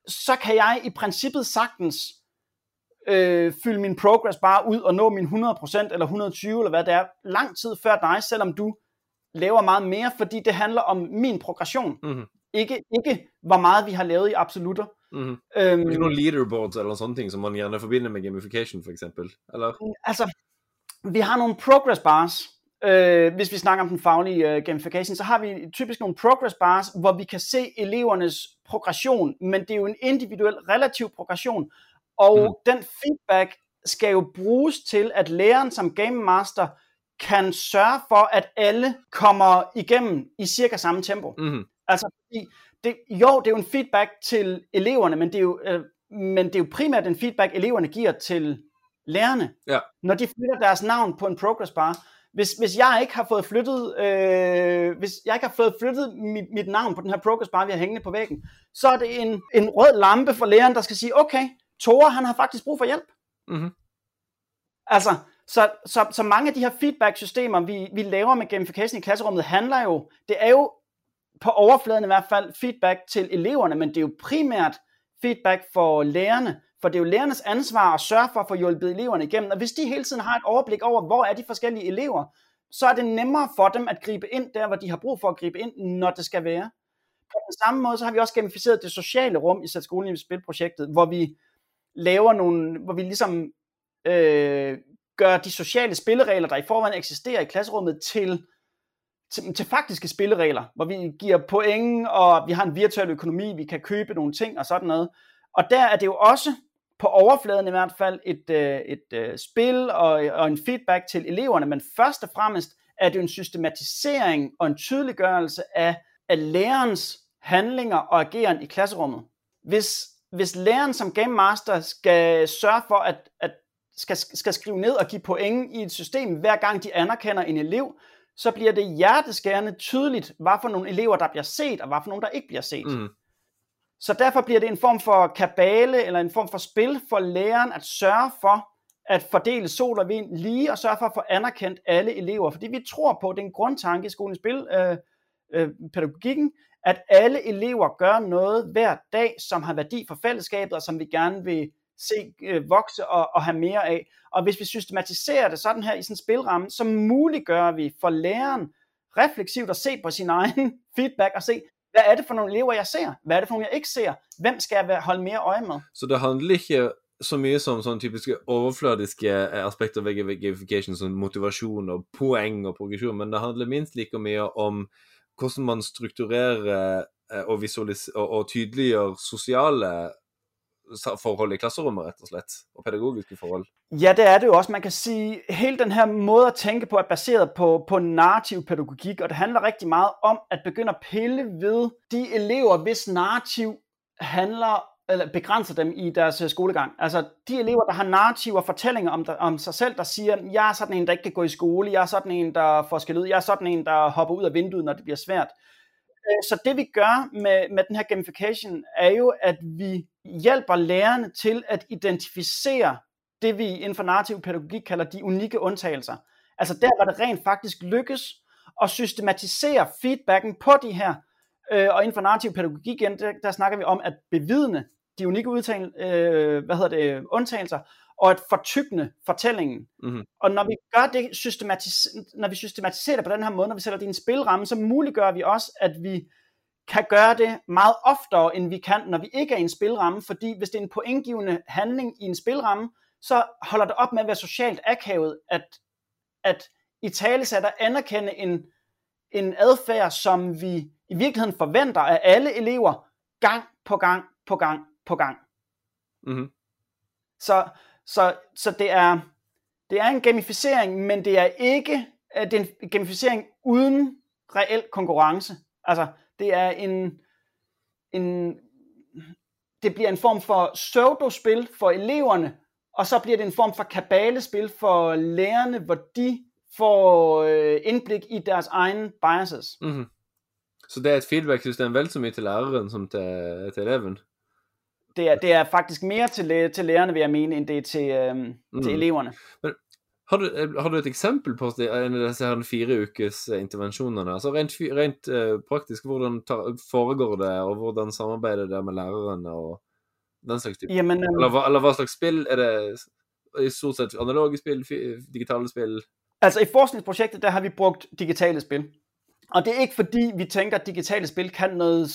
så kan jeg i princippet sagtens øh, fylde min progress bare ud og nå min 100% eller 120 eller hvad det er, lang tid før dig, selvom du laver meget mere, fordi det handler om min progression. Mm-hmm. Ikke, ikke hvor meget vi har lavet i absolutter. Mm-hmm. Øhm, ikke nogle leaderboards eller sådan ting, som man gerne forbinder med gamification for eksempel? Eller? Altså, vi har nogle progress bars, øh, hvis vi snakker om den faglige øh, gamification, så har vi typisk nogle progress bars, hvor vi kan se elevernes progression, men det er jo en individuel relativ progression, og mm. den feedback skal jo bruges til, at læreren som game master kan sørge for, at alle kommer igennem i cirka samme tempo. Mm. Altså, det, jo, det er jo en feedback til eleverne, men det er jo, øh, men det er jo primært en feedback, eleverne giver til lærerne, ja. når de flytter deres navn på en progress bar. Hvis, hvis jeg ikke har fået flyttet, øh, hvis jeg ikke har fået flyttet mit, mit navn på den her progress bar, vi har hængende på væggen, så er det en, en rød lampe for læreren, der skal sige, okay, Tore, han har faktisk brug for hjælp. Mm-hmm. Altså, så, så, så mange af de her feedback-systemer, vi, vi laver med gamification i klasserummet, handler jo, det er jo på overfladen i hvert fald feedback til eleverne, men det er jo primært feedback for lærerne, for det er jo lærernes ansvar at sørge for at få hjulpet eleverne igennem, og hvis de hele tiden har et overblik over, hvor er de forskellige elever, så er det nemmere for dem at gribe ind der, hvor de har brug for at gribe ind, når det skal være. På den samme måde, så har vi også gamificeret det sociale rum i Sæt skolen i spilprojektet, hvor vi laver nogle, hvor vi ligesom øh, gør de sociale spilleregler, der i forvejen eksisterer i klasserummet, til, til, til faktiske spilleregler, hvor vi giver point, og vi har en virtuel økonomi, vi kan købe nogle ting og sådan noget. Og der er det jo også på overfladen i hvert fald et, øh, et, et øh, spil og, og en feedback til eleverne, men først og fremmest er det en systematisering og en tydeliggørelse af, af lærerens handlinger og ageren i klasserummet. Hvis, hvis læreren som game master skal sørge for at, at skal, skal skrive ned og give point i et system, hver gang de anerkender en elev, så bliver det hjerteskærende tydeligt, hvad for nogle elever, der bliver set, og hvad for nogle, der ikke bliver set. Mm. Så derfor bliver det en form for kabale, eller en form for spil for læreren at sørge for, at fordele sol og vind lige, og sørge for at få anerkendt alle elever. Fordi vi tror på, det er en grundtanke i skolens spil, øh, øh, pædagogikken, at alle elever gør noget hver dag, som har værdi for fællesskabet, og som vi gerne vil se øh, vokse og, og have mere af. Og hvis vi systematiserer det sådan her i sådan en spilramme, så muliggør vi for læreren refleksivt at se på sin egen feedback og se, hvad er det for nogle elever, jeg ser? Hvad er det for nogle, jeg ikke ser? Hvem skal jeg holde mere øje med? Så det handler ikke så mye som sånne typiske overfladiske aspekter ved gamification, som motivasjon og poeng og progresjon, men det handler minst like mye om hvordan man strukturerer eh, og, og, og tydeliggjør sosiale forhold i klasserummet, rett og slett, og pædagogiske forhold. Ja, det er det jo også. Man kan sige, hele den her måde at tænke på er baseret på, på narrativ pædagogik, og det handler rigtig meget om at begynde at pille ved de elever, hvis narrativ handler eller begrænser dem i deres øh, skolegang. Altså de elever, der har narrativer og fortællinger om, om sig selv, der siger, jeg er sådan en, der ikke kan gå i skole, jeg er sådan en, der får skal ud, jeg er sådan en, der hopper ud af vinduet, når det bliver svært. Øh, så det vi gør med, med den her gamification, er jo, at vi hjælper lærerne til at identificere det, vi inden for narrativ pædagogik kalder de unikke undtagelser. Altså der, hvor det rent faktisk lykkes at systematisere feedbacken på de her, øh, og inden for narrativ pædagogik igen, der, der snakker vi om at bevidne de unikke udtal, øh, hvad hedder det, undtagelser, og at fortygne fortællingen. Mm-hmm. Og når vi gør det systematis- når vi systematiserer det på den her måde, når vi sætter det i en spilramme, så muliggør vi også, at vi kan gøre det meget oftere, end vi kan, når vi ikke er i en spilramme, fordi hvis det er en pointgivende handling i en spilramme, så holder det op med at være socialt akavet, at, at i tale sætter anerkende en, en adfærd, som vi i virkeligheden forventer af alle elever, gang på gang på gang på gang. Mm-hmm. Så, så, så det er det er en gamificering, men det er ikke det er en gamificering uden reel konkurrence. Altså, det er en, en det bliver en form for pseudospil for eleverne, og så bliver det en form for kabalespil for lærerne, hvor de får øh, indblik i deres egen biases. Mm-hmm. Så det er et feedback-system vel så mye til læreren som til, til eleven? Det er, det er faktisk mere til, til lærerne, vil jeg mene, end det er til, øhm, mm. til eleverne. Men har du, eh, har du et eksempel på en av disse her fire ukes eh, intervensjonene? Altså rent, rent uh, praktisk, hvordan tar, foregår det, og hvordan samarbeider det med lærerne og den slags type? Jamen, um, eller, eller hva slags spill? Er det i stort sett analoge spill, digitale spill? Altså i forskningsprojektet, der har vi brugt digitale spil. Og det er ikke fordi, vi tænker, at digitale spil kan noget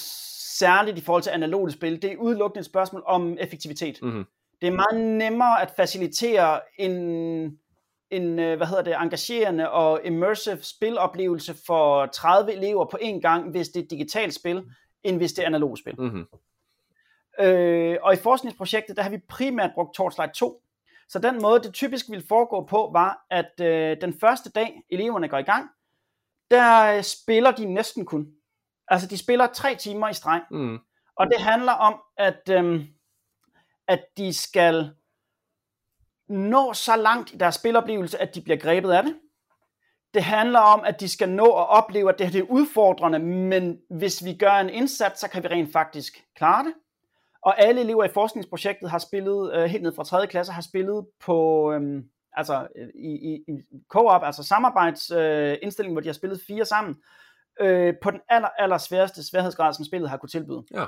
særligt i forhold til analoge spil. Det er udelukkende et spørgsmål om effektivitet. Mm-hmm. Det er meget nemmere at facilitere en, en øh, hvad hedder det, engagerende og immersive spiloplevelse for 30 elever på én gang, hvis det er et digitalt spil, end hvis det er analoge spil. Mm-hmm. Øh, og i forskningsprojektet, der har vi primært brugt Torchlight 2. Så den måde, det typisk ville foregå på, var, at øh, den første dag, eleverne går i gang, der spiller de næsten kun. Altså, de spiller tre timer i streg. Mm. Og det handler om, at, øhm, at de skal nå så langt i deres spiloplevelse, at de bliver grebet af det. Det handler om, at de skal nå at opleve, at det her det er udfordrende, men hvis vi gør en indsats, så kan vi rent faktisk klare det. Og alle elever i forskningsprojektet har spillet, øh, helt ned fra 3. klasse, har spillet på, øhm, altså i, i, i co-op, altså samarbejdsindstilling, øh, hvor de har spillet fire sammen, øh, på den aller, aller sværeste sværhedsgrad, som spillet har kunne tilbyde. Ja.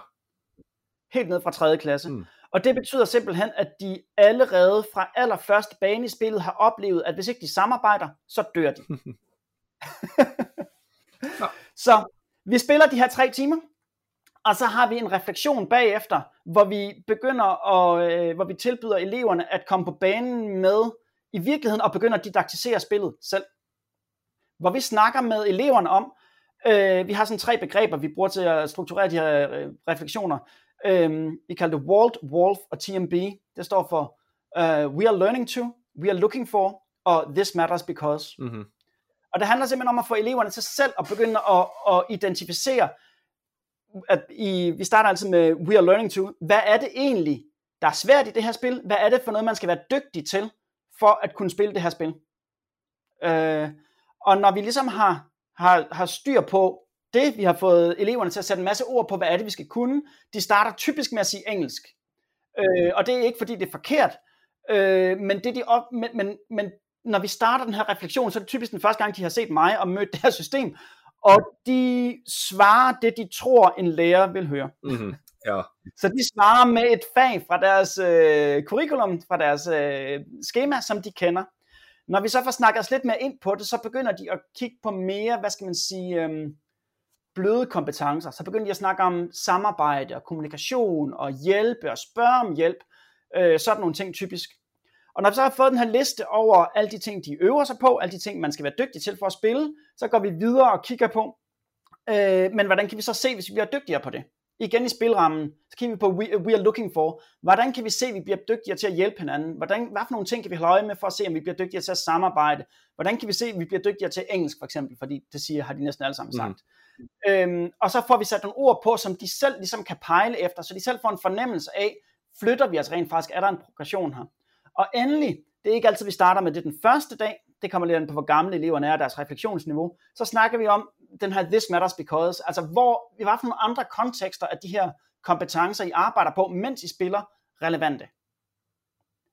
Helt ned fra 3. klasse. Mm. Og det betyder simpelthen, at de allerede fra allerførste bane i spillet har oplevet, at hvis ikke de samarbejder, så dør de. Så vi spiller de her tre timer, og så har vi en refleksion bagefter, hvor vi begynder at, øh, hvor vi tilbyder eleverne at komme på banen med i virkeligheden og begynder at didaktisere spillet selv. Hvor vi snakker med eleverne om, øh, vi har sådan tre begreber, vi bruger til at strukturere de her øh, refleksioner. Øh, vi kalder det WALT, WOLF og TMB. Det står for uh, We are learning to, We are looking for, og This matters because. Mm-hmm. Og det handler simpelthen om at få eleverne til selv at begynde at, at identificere, at i, vi starter altid med We are learning to. Hvad er det egentlig, der er svært i det her spil? Hvad er det for noget, man skal være dygtig til, for at kunne spille det her spil? Øh, og når vi ligesom har, har, har styr på det, vi har fået eleverne til at sætte en masse ord på, hvad er det, vi skal kunne, de starter typisk med at sige engelsk. Øh, og det er ikke, fordi det er forkert, øh, men, det, de op, men, men, men når vi starter den her refleksion, så er det typisk den første gang, de har set mig og mødt det her system, og de svarer det, de tror, en lærer vil høre. Mm-hmm. Ja. Så de svarer med et fag fra deres øh, curriculum, fra deres øh, schema, som de kender. Når vi så får snakket os lidt mere ind på det, så begynder de at kigge på mere, hvad skal man sige, øh, bløde kompetencer. Så begyndte jeg at snakke om samarbejde og kommunikation og hjælpe og spørge om hjælp. Øh, sådan nogle ting typisk. Og når vi så har fået den her liste over alle de ting, de øver sig på, alle de ting, man skal være dygtig til for at spille, så går vi videre og kigger på, øh, men hvordan kan vi så se, hvis vi bliver dygtigere på det? Igen i spilrammen, så kigger vi på we, we are looking for. Hvordan kan vi se, at vi bliver dygtigere til at hjælpe hinanden? Hvordan, hvad for nogle ting kan vi holde øje med for at se, om vi bliver dygtigere til at samarbejde? Hvordan kan vi se, at vi bliver dygtigere til engelsk for eksempel? Fordi det siger, har de næsten alle sammen sagt. Mm. Øhm, og så får vi sat nogle ord på, som de selv ligesom kan pejle efter, så de selv får en fornemmelse af, flytter vi os rent faktisk, er der en progression her? Og endelig, det er ikke altid, vi starter med det den første dag, det kommer lidt an på, hvor gamle eleverne er, deres refleksionsniveau, så snakker vi om den her this matters because, altså hvor, i hvert fald nogle andre kontekster, at de her kompetencer, I arbejder på, mens I spiller, relevante.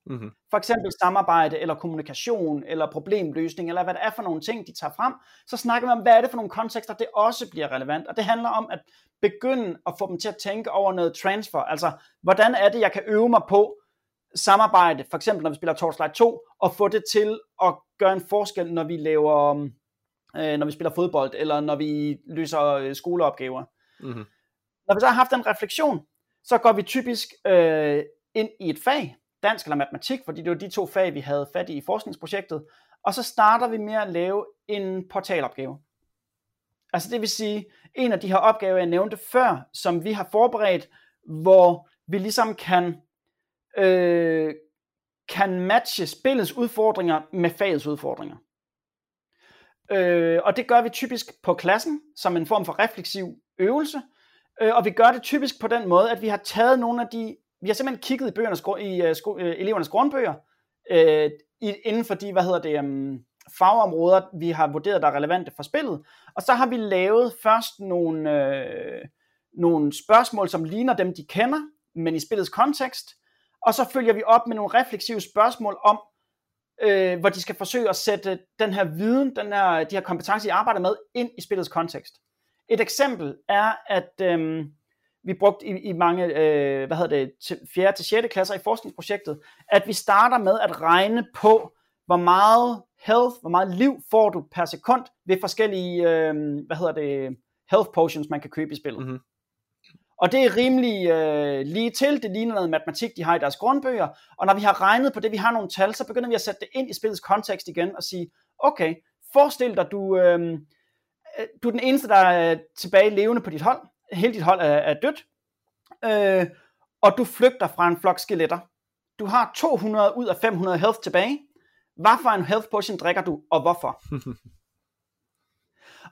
Mm-hmm. For eksempel samarbejde, eller kommunikation, eller problemløsning, eller hvad det er for nogle ting, de tager frem. Så snakker vi om, hvad er det for nogle kontekster, det også bliver relevant. Og det handler om at begynde at få dem til at tænke over noget transfer. Altså, hvordan er det, jeg kan øve mig på samarbejde, for eksempel når vi spiller Torchlight 2, og få det til at gøre en forskel, når vi laver, øh, når vi spiller fodbold, eller når vi løser øh, skoleopgaver. Mm-hmm. Når vi så har haft en refleksion, så går vi typisk øh, ind i et fag, dansk eller matematik, fordi det var de to fag, vi havde fat i i forskningsprojektet, og så starter vi med at lave en portalopgave. Altså det vil sige, en af de her opgaver, jeg nævnte før, som vi har forberedt, hvor vi ligesom kan øh, kan matche spillets udfordringer med fagets udfordringer. Øh, og det gør vi typisk på klassen, som en form for refleksiv øvelse, øh, og vi gør det typisk på den måde, at vi har taget nogle af de, vi har simpelthen kigget i, bøgernes, i uh, sko, uh, elevernes grundbøger, uh, øh, i, inden for de, hvad hedder det, um, fagområder, vi har vurderet, der er relevante for spillet, og så har vi lavet først nogle, uh, nogle spørgsmål, som ligner dem, de kender, men i spillets kontekst, og så følger vi op med nogle refleksive spørgsmål om, øh, hvor de skal forsøge at sætte den her viden, den her, de her kompetencer, de arbejder med, ind i spillets kontekst. Et eksempel er, at øh, vi brugte i, i mange, øh, hvad hedder det, til 4. til 6. klasser i forskningsprojektet, at vi starter med at regne på, hvor meget health, hvor meget liv får du per sekund ved forskellige, øh, hvad hedder det, health potions, man kan købe i spillet. Mm-hmm. Og det er rimelig øh, lige til, det ligner noget matematik, de har i deres grundbøger, og når vi har regnet på det, vi har nogle tal, så begynder vi at sætte det ind i spillets kontekst igen og sige, okay, forestil dig, du, øh, du er den eneste, der er tilbage levende på dit hold, hele dit hold er, er dødt, øh, og du flygter fra en flok skeletter. Du har 200 ud af 500 health tilbage. Hvad for en health potion drikker du, og hvorfor?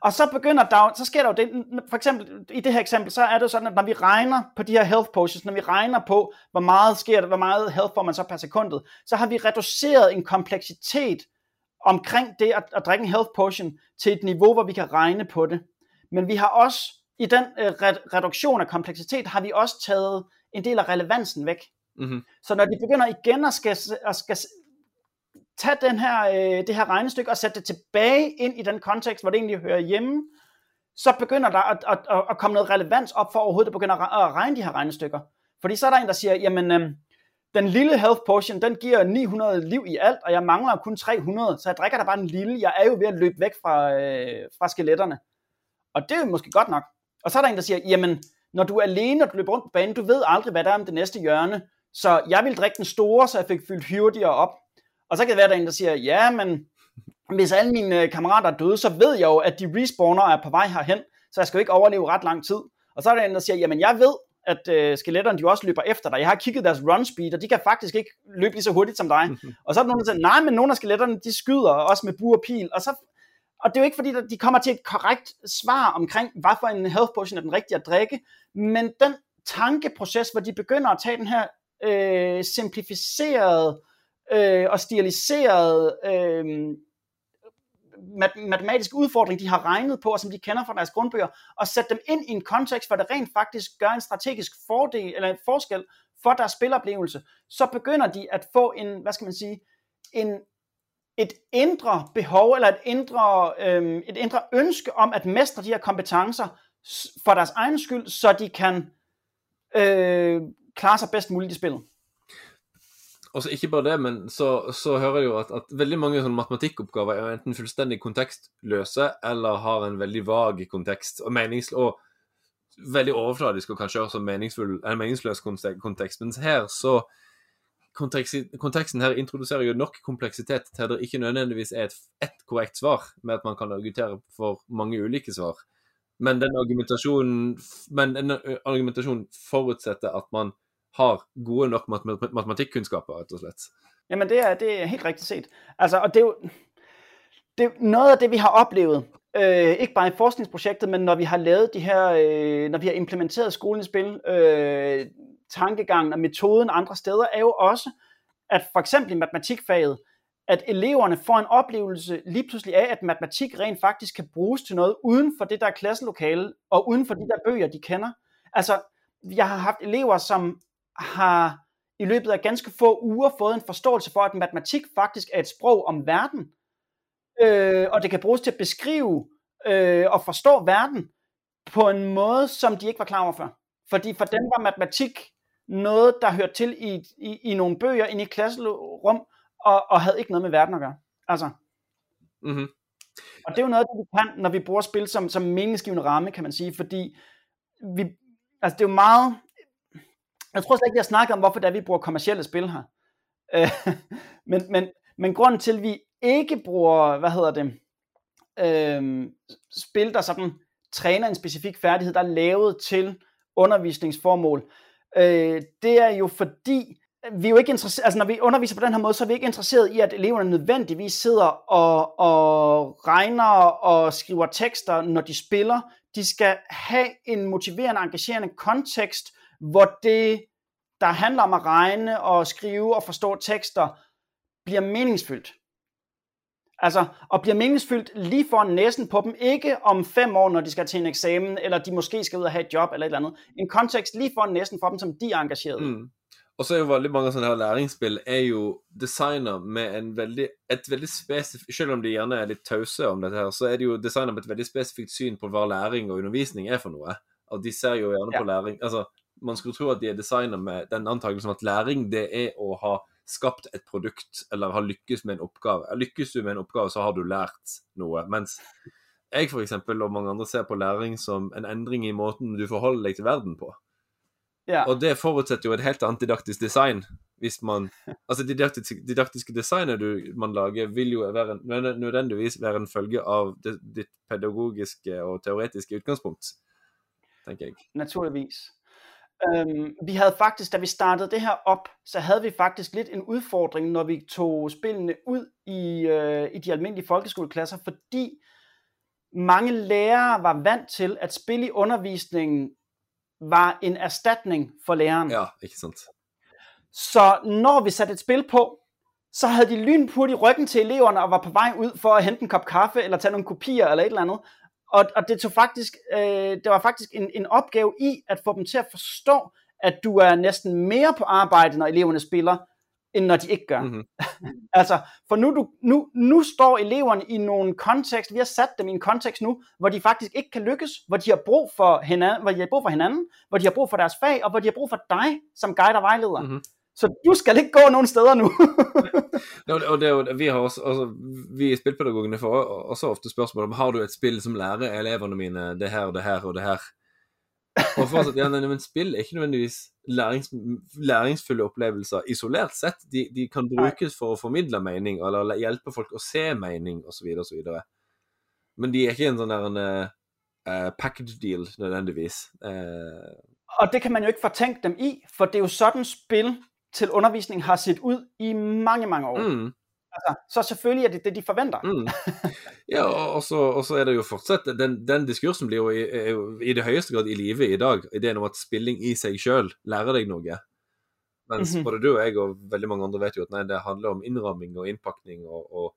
og så begynder der, så sker der jo det, for eksempel i det her eksempel, så er det sådan, at når vi regner på de her health potions, når vi regner på, hvor meget sker der, hvor meget health får man så per sekundet, så har vi reduceret en kompleksitet omkring det at, at drikke en health potion til et niveau, hvor vi kan regne på det. Men vi har også i den øh, reduktion af kompleksitet har vi også taget en del af relevansen væk. Mm-hmm. Så når de begynder igen at skal, at skal tage den her, øh, det her regnestykke og sætte det tilbage ind i den kontekst, hvor det egentlig hører hjemme, så begynder der at, at, at, at komme noget relevans op for overhovedet at begynde at, regne de her regnestykker. Fordi så er der en, der siger, jamen øh, den lille health potion, den giver 900 liv i alt, og jeg mangler kun 300, så jeg drikker da bare den lille. Jeg er jo ved at løbe væk fra, øh, fra skeletterne. Og det er jo måske godt nok. Og så er der en, der siger, jamen, når du er alene, og du løber rundt på banen, du ved aldrig, hvad der er om det næste hjørne. Så jeg vil drikke den store, så jeg fik fyldt hurtigere op. Og så kan det være, der er en, der siger, ja, men hvis alle mine øh, kammerater er døde, så ved jeg jo, at de respawner er på vej herhen, så jeg skal jo ikke overleve ret lang tid. Og så er der en, der siger, jamen jeg ved, at øh, skeletterne de også løber efter dig. Jeg har kigget deres run speed, og de kan faktisk ikke løbe lige så hurtigt som dig. og så er der nogen, der siger, nej, men nogle af skeletterne, de skyder også med bur og pil. Og så og det er jo ikke fordi, at de kommer til et korrekt svar omkring, hvad for en health potion er den rigtige at drikke, men den tankeproces, hvor de begynder at tage den her øh, simplificerede øh, og stiliserede øh, matematiske udfordring, de har regnet på, og som de kender fra deres grundbøger, og sætte dem ind i en kontekst, hvor det rent faktisk gør en strategisk fordel, eller en forskel for deres spiloplevelse, så begynder de at få en, hvad skal man sige, en, et indre behov, eller et indre, øh, et indre ønske om at mestre de her kompetencer for deres egen skyld, så de kan øh, klare sig bedst muligt i spillet. Og så ikke bare det, men så, så hører jeg jo at, at veldig mange sånne matematikkoppgaver er enten fullstendig kontekstløse eller har en veldig vag kontekst og, menings, og veldig overfladisk og kanskje også meningsfull, en meningsløs kontekst. Mens her så konteksten her introduserer jo nok kompleksitet til at det ikke nødvendigvis er et ett korrekt svar, med at man kan argumentere for mange ulike svar. Men den argumentasjonen, men en argumentasjonen forutsetter at man har gode nok matematikkunnskaper, rett og slett. Jamen, det er, det er helt rigtigt set. Altså, og det er jo det noget af det, vi har oplevet, øh, ikke bare i forskningsprojektet, men når vi har lavet de her, øh, når vi har implementeret skolens spil, øh, tankegangen og metoden andre steder, er jo også, at for eksempel i matematikfaget, at eleverne får en oplevelse lige pludselig af, at matematik rent faktisk kan bruges til noget uden for det der klasselokale, og uden for de der bøger, de kender. Altså, jeg har haft elever, som har i løbet af ganske få uger fået en forståelse for, at matematik faktisk er et sprog om verden, øh, og det kan bruges til at beskrive øh, og forstå verden på en måde, som de ikke var klar over før. Fordi for dem var matematik noget, der hørte til i, i, i nogle bøger inde i klasserum, og, og havde ikke noget med verden at gøre. Altså. Mm-hmm. Og det er jo noget, det vi kan, når vi bruger spil som, som meningsgivende ramme, kan man sige, fordi vi, altså det er jo meget, jeg tror slet ikke, vi har snakket om, hvorfor det er, vi bruger kommersielle spil her. Øh, men, men, men grunden til, at vi ikke bruger, hvad hedder det, øh, spil, der sådan træner en specifik færdighed, der er lavet til undervisningsformål, øh, det er jo fordi, vi er jo ikke interesseret, altså når vi underviser på den her måde, så er vi ikke interesseret i, at eleverne nødvendigvis sidder og, og regner og skriver tekster, når de spiller. De skal have en motiverende, engagerende kontekst, hvor det, der handler om at regne og skrive og forstå tekster, bliver meningsfyldt. Altså, og bliver meningsfyldt lige foran næsen på dem, ikke om fem år, når de skal til en eksamen, eller de måske skal ud og have et job, eller et eller andet. En kontekst lige foran næsen for dem, som de er engageret. Mm. Og så er jo veldig mange sånne her læringsspill er jo designet med en veldig, et veldig spesifikt Selv om de gjerne er litt tause om dette, her, så er det jo designet med et veldig spesifikt syn på hva læring og undervisning er for noe. Og de ser jo gjerne Ja. på læring Altså, man skulle tro at de er designet med den antakelsen at læring det er å ha skapt et produkt, eller ha lykkes med en oppgave. Lykkes du med en oppgave, så har du lært noe. Mens jeg eksempel, og mange andre ser på læring som en endring i måten du forholder deg til verden på. Ja. Og det forutsetter jo et helt annet didaktisk design. Hvis man Altså, det didaktiske, designet du, man lager, vil jo være en, nød- nødvendigvis være en følge av det, ditt pedagogiske og teoretiske utgangspunkt, tenker jeg. naturligvis. Øhm, vi havde faktisk, da vi startede det her op, så havde vi faktisk lidt en udfordring, når vi tog spillene ud i, øh, i de almindelige folkeskoleklasser, fordi mange lærere var vant til, at spil i undervisningen var en erstatning for læreren. Ja, ikke sant? Så når vi satte et spil på, så havde de lynhurtigt ryggen til eleverne og var på vej ud for at hente en kop kaffe eller tage nogle kopier eller et eller andet. Og, og det tog faktisk, øh, det var faktisk en, en opgave i at få dem til at forstå, at du er næsten mere på arbejde, når eleverne spiller, end når de ikke gør. Mhm. Altså, for nu, du, nu, nu står eleverne i nogle kontekst, vi har sat dem i en kontekst nu, hvor de faktisk ikke kan lykkes, hvor de har brug for hinanden, hvor de har brug for hinanden, hvor de har brug for deres fag, og hvor de har brug for dig som guide og vejleder. Mhm. Så du skal ikke gå nogen steder nu. Ja, og det, og vi har også, altså, vi spillpedagogene får også ofte spørsmål om har du et spill som lærer elevene mine det her og det her og det her. Og for oss at, ja, men Spill er ikke nødvendigvis lærings, læringsfulle opplevelser isolert sett. De, de kan brukes for å formidle mening, eller hjelpe folk å se mening, osv. osv. Men de er ikke en sånn der en eh, package deal nødvendigvis. Eh, og det kan man jo ikke fortænke dem i, for det er jo sådan spil til undervisning har set ud i mange, mange år. mm. Altså, så selvfølgelig er det det, de forventer. Mm. Ja, og og så, og så er det jo fortsatt Den, den diskursen blir jo i, er jo i det høyeste grad i live i dag. Ideen om at spilling i seg sjøl lærer deg noe. Mens Mhm. både du og jeg og veldig mange andre vet jo at nei, det handler om innramming og innpakning og, og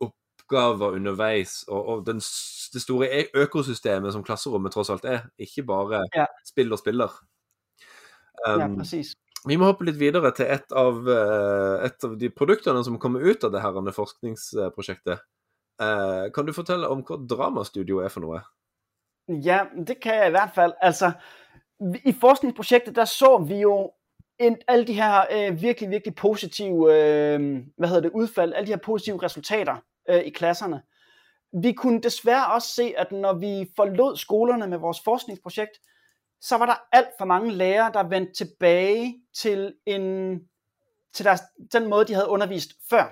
oppgaver underveis. Og, og den, det store ø- økosystemet som klasserommet tross alt er. Ikke bare Ja. spill og spiller. Ja, Um, præcis vi må hoppe litt videre til et av, eh, et av de produktene som kommer ut av det her forskningsprosjektet. Eh, Kan du fortelle om hva Dramastudio er for noe? Ja, det kan jeg i hvert fald. Altså, i forskningsprojektet, der så vi jo en, alle de her øh, virkelig, virkelig positive, øh, hvad hedder det, udfald, alle de her positive resultater øh, i klasserne. Vi kunne desværre også se, at når vi forlod skolerne med vores forskningsprojekt, så var der alt for mange lærere, der vendte tilbage til, en, til deres, den måde, de havde undervist før.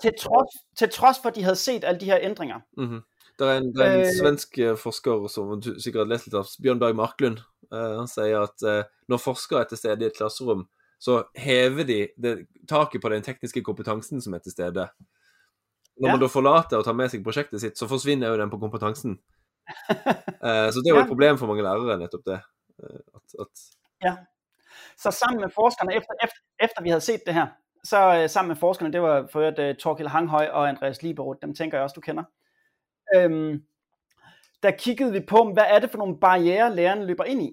Til trods, til trods for, at de havde set alle de her ændringer. Mhm. Det er en, det er en Eh. svensk eh, forsker som du sikkert har lest litt av, Bjørn Berg Marklund. Eh, han sier at eh, når forskere er til stede i et klasserom, så hever de det, taket på den tekniske kompetansen som er til stede. Når Ja. man da forlater å ta med seg prosjektet sitt, så forsvinner jo den på kompetansen. Eh, så det er jo Ja. et problem for mange lærere, nettopp det. Eh, at, at Så sammen med forskerne, efter, efter, efter vi havde set det her, så øh, sammen med forskerne, det var for øvrigt øh, Torkild Hanghøj og Andreas Liberoth, dem tænker jeg også, du kender. Øhm, der kiggede vi på, hvad er det for nogle barriere, lærerne løber ind i?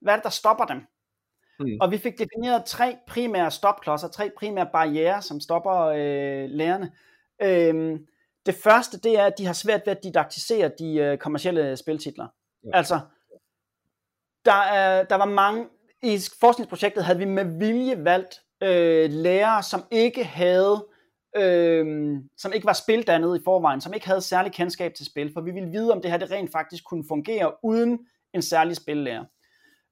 Hvad er det, der stopper dem? Mm. Og vi fik defineret tre primære stopklodser, tre primære barriere, som stopper øh, lærerne. Øhm, det første, det er, at de har svært ved at didaktisere de øh, kommercielle spiltitler. Ja. Altså, der, er, der var mange, i forskningsprojektet havde vi med vilje valgt øh, lærere, som ikke havde, øh, som ikke var spildannet i forvejen, som ikke havde særlig kendskab til spil, for vi ville vide, om det her det rent faktisk kunne fungere uden en særlig spillærer.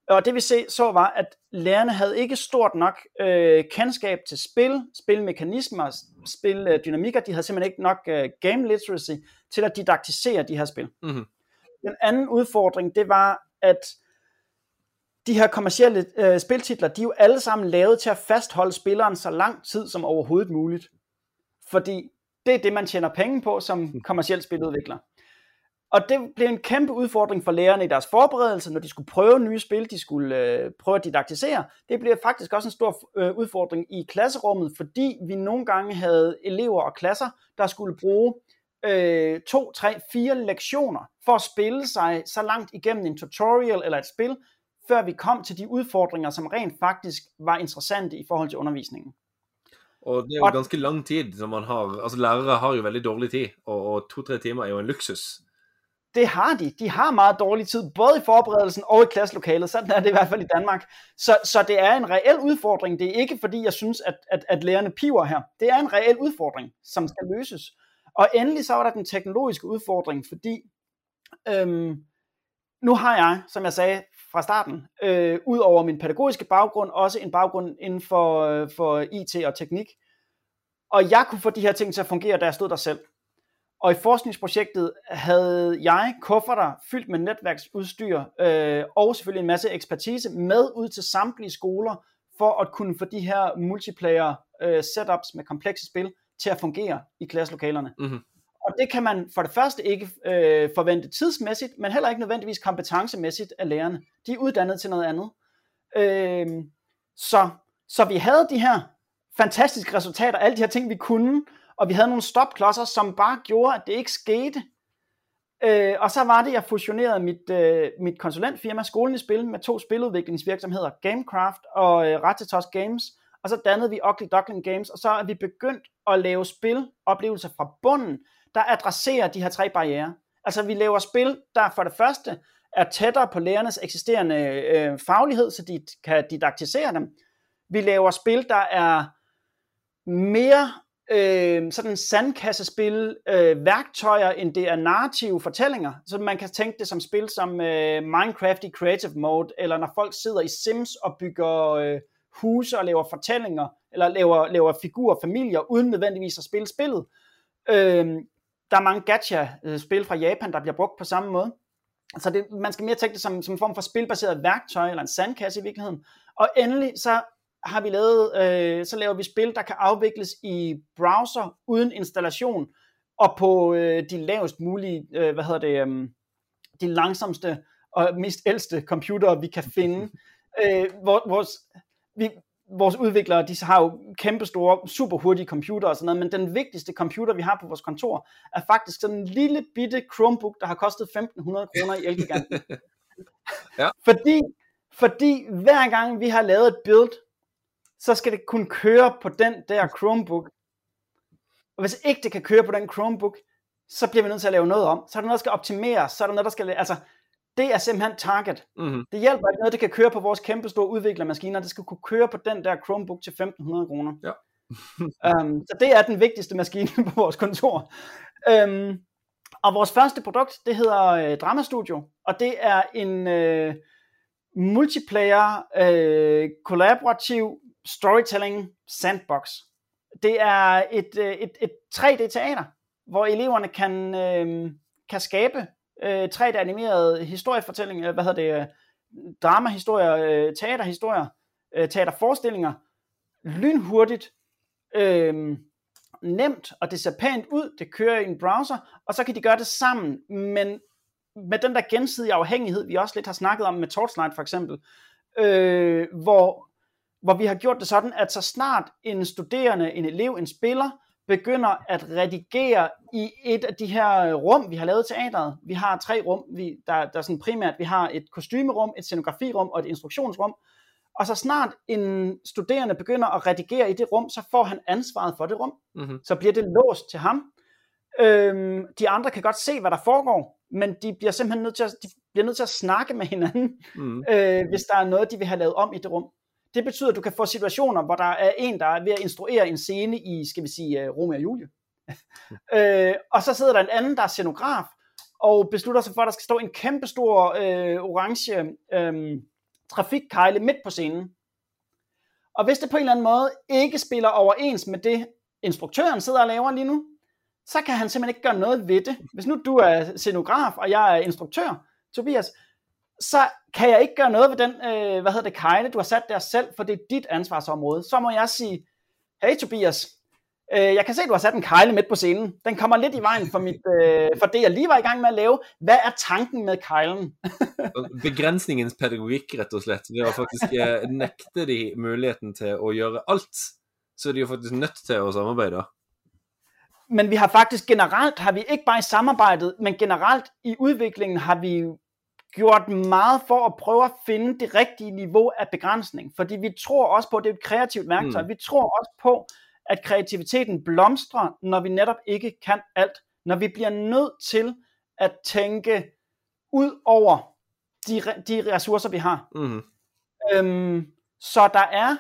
Og det vi se, så var, at lærerne havde ikke stort nok øh, kendskab til spil, spilmekanismer, spildynamikker. De havde simpelthen ikke nok øh, game literacy til at didaktisere de her spil. Mhm. Den anden udfordring, det var, at de her kommercielle øh, spiltitler, de er jo alle sammen lavet til at fastholde spilleren så lang tid som overhovedet muligt. Fordi det er det, man tjener penge på som kommerciel spiludvikler. Og det blev en kæmpe udfordring for lærerne i deres forberedelse, når de skulle prøve nye spil, de skulle øh, prøve at didaktisere. Det blev faktisk også en stor øh, udfordring i klasserummet, fordi vi nogle gange havde elever og klasser, der skulle bruge øh, to, tre, fire lektioner for at spille sig så langt igennem en tutorial eller et spil, før vi kom til de udfordringer, som rent faktisk var interessante i forhold til undervisningen. Og det er jo ganske lang tid når man har Altså lærere har jo veldig dårlig tid, og, og to-tre timer er jo en luksus. Det har de. De har meget dårlig tid, både i forberedelsen og i klasselokalet. Sådan er det i hvert fald i Danmark. Så, så det er en reel udfordring. Det er ikke fordi, jeg synes, at, at, at lærerne piver her. Det er en reel udfordring, som skal løses. Og endelig så var der den teknologiske udfordring, fordi øhm, nu har jeg, som jeg sagde fra starten, øh, ud over min pædagogiske baggrund, også en baggrund inden for, øh, for IT og teknik. Og jeg kunne få de her ting til at fungere, da jeg stod der selv. Og i forskningsprojektet havde jeg kufferter fyldt med netværksudstyr øh, og selvfølgelig en masse ekspertise med ud til samtlige skoler for at kunne få de her multiplayer øh, setups med komplekse spil til at fungere i klasselokalerne. Mm-hmm. Og det kan man for det første ikke øh, forvente tidsmæssigt, men heller ikke nødvendigvis kompetencemæssigt af lærerne. De er uddannet til noget andet. Øh, så, så vi havde de her fantastiske resultater, alle de her ting, vi kunne, og vi havde nogle stopklodser, som bare gjorde, at det ikke skete. Øh, og så var det, jeg fusionerede mit, øh, mit konsulentfirma Skolen i Spil med to spiludviklingsvirksomheder, Gamecraft og øh, Rattetos Games, og så dannede vi Ugly Duckling Games, og så er vi begyndt at lave spiloplevelser fra bunden, der adresserer de her tre barriere. Altså vi laver spil, der for det første er tættere på lærernes eksisterende øh, faglighed, så de kan didaktisere dem. Vi laver spil, der er mere øh, sådan sandkassespil øh, værktøjer, end det er narrative fortællinger. Så man kan tænke det som spil som øh, Minecraft i Creative Mode, eller når folk sidder i Sims og bygger øh, huse og laver fortællinger, eller laver, laver figurer, familier, uden nødvendigvis at spille spillet. Øh, der er mange gacha-spil øh, fra Japan, der bliver brugt på samme måde. Så det, man skal mere tænke det som, som en form for spilbaseret værktøj, eller en sandkasse i virkeligheden. Og endelig så har vi lavet, øh, så laver vi spil, der kan afvikles i browser uden installation, og på øh, de lavest mulige, øh, hvad hedder det, øh, de langsomste og mest ældste computere, vi kan finde. Øh, vores, vi, vores udviklere, de har jo kæmpe store, super hurtige computer og sådan noget, men den vigtigste computer, vi har på vores kontor, er faktisk sådan en lille bitte Chromebook, der har kostet 1.500 kroner i Elgiganten. ja. Fordi, fordi hver gang vi har lavet et build, så skal det kunne køre på den der Chromebook. Og hvis ikke det kan køre på den Chromebook, så bliver vi nødt til at lave noget om. Så er der noget, der skal optimeres, så er der noget, der skal... Altså, det er simpelthen target. Mm-hmm. Det hjælper ikke noget, det kan køre på vores kæmpe store udviklermaskiner. Det skal kunne køre på den der Chromebook til 1.500 kroner. Ja. um, så det er den vigtigste maskine på vores kontor. Um, og vores første produkt, det hedder uh, Drama Studio, og det er en uh, multiplayer, uh, kollaborativ storytelling sandbox. Det er et, øh, et, et 3D-teater, hvor eleverne kan, øh, kan skabe øh, 3D-animerede historiefortællinger, øh, hvad hedder det, øh, dramahistorier, øh, teaterhistorier, øh, teaterforestillinger, lynhurtigt, øh, nemt, og det ser pænt ud, det kører i en browser, og så kan de gøre det sammen, men med den der gensidige afhængighed, vi også lidt har snakket om med Torchlight for eksempel, øh, hvor, hvor vi har gjort det sådan, at så snart en studerende, en elev, en spiller, begynder at redigere i et af de her rum, vi har lavet teateret. Vi har tre rum, vi, der, der er sådan primært, vi har et kostymerum, et scenografirum og et instruktionsrum. Og så snart en studerende begynder at redigere i det rum, så får han ansvaret for det rum. Mm-hmm. Så bliver det låst til ham. Øhm, de andre kan godt se, hvad der foregår, men de bliver simpelthen nødt til at, de bliver nødt til at snakke med hinanden, mm. øh, hvis der er noget, de vil have lavet om i det rum. Det betyder, at du kan få situationer, hvor der er en, der er ved at instruere en scene i, skal vi sige, uh, Romeo og Julie. øh, og så sidder der en anden, der er scenograf, og beslutter sig for, at der skal stå en kæmpe stor øh, orange øh, trafikkejle midt på scenen. Og hvis det på en eller anden måde ikke spiller overens med det, instruktøren sidder og laver lige nu, så kan han simpelthen ikke gøre noget ved det. Hvis nu du er scenograf, og jeg er instruktør, Tobias, så kan jeg ikke gøre noget ved den, øh, hvad hedder det, kejle, du har sat der selv, for det er dit ansvarsområde. Så må jeg sige, hey Tobias, Øh, jeg kan se, at du har sat en kejle midt på scenen. Den kommer lidt i vejen for, mit, øh, for det, jeg lige var i gang med at lave. Hvad er tanken med kejlen? Begrensningens pedagogikk, rett og slett. Ved å faktisk eh, nekte de muligheten til å gjøre alt, så er de jo faktisk nødt til å samarbeide. Men vi har faktisk generelt, har vi ikke bare i samarbejdet, men generelt i udviklingen har vi gjort meget for at prøve at finde det rigtige niveau af begrænsning. Fordi vi tror også på, at det er et kreativt værktøj. Mm. Vi tror også på, at kreativiteten blomstrer, når vi netop ikke kan alt. Når vi bliver nødt til at tænke ud over de, de ressourcer, vi har. Mm. Øhm, så der er,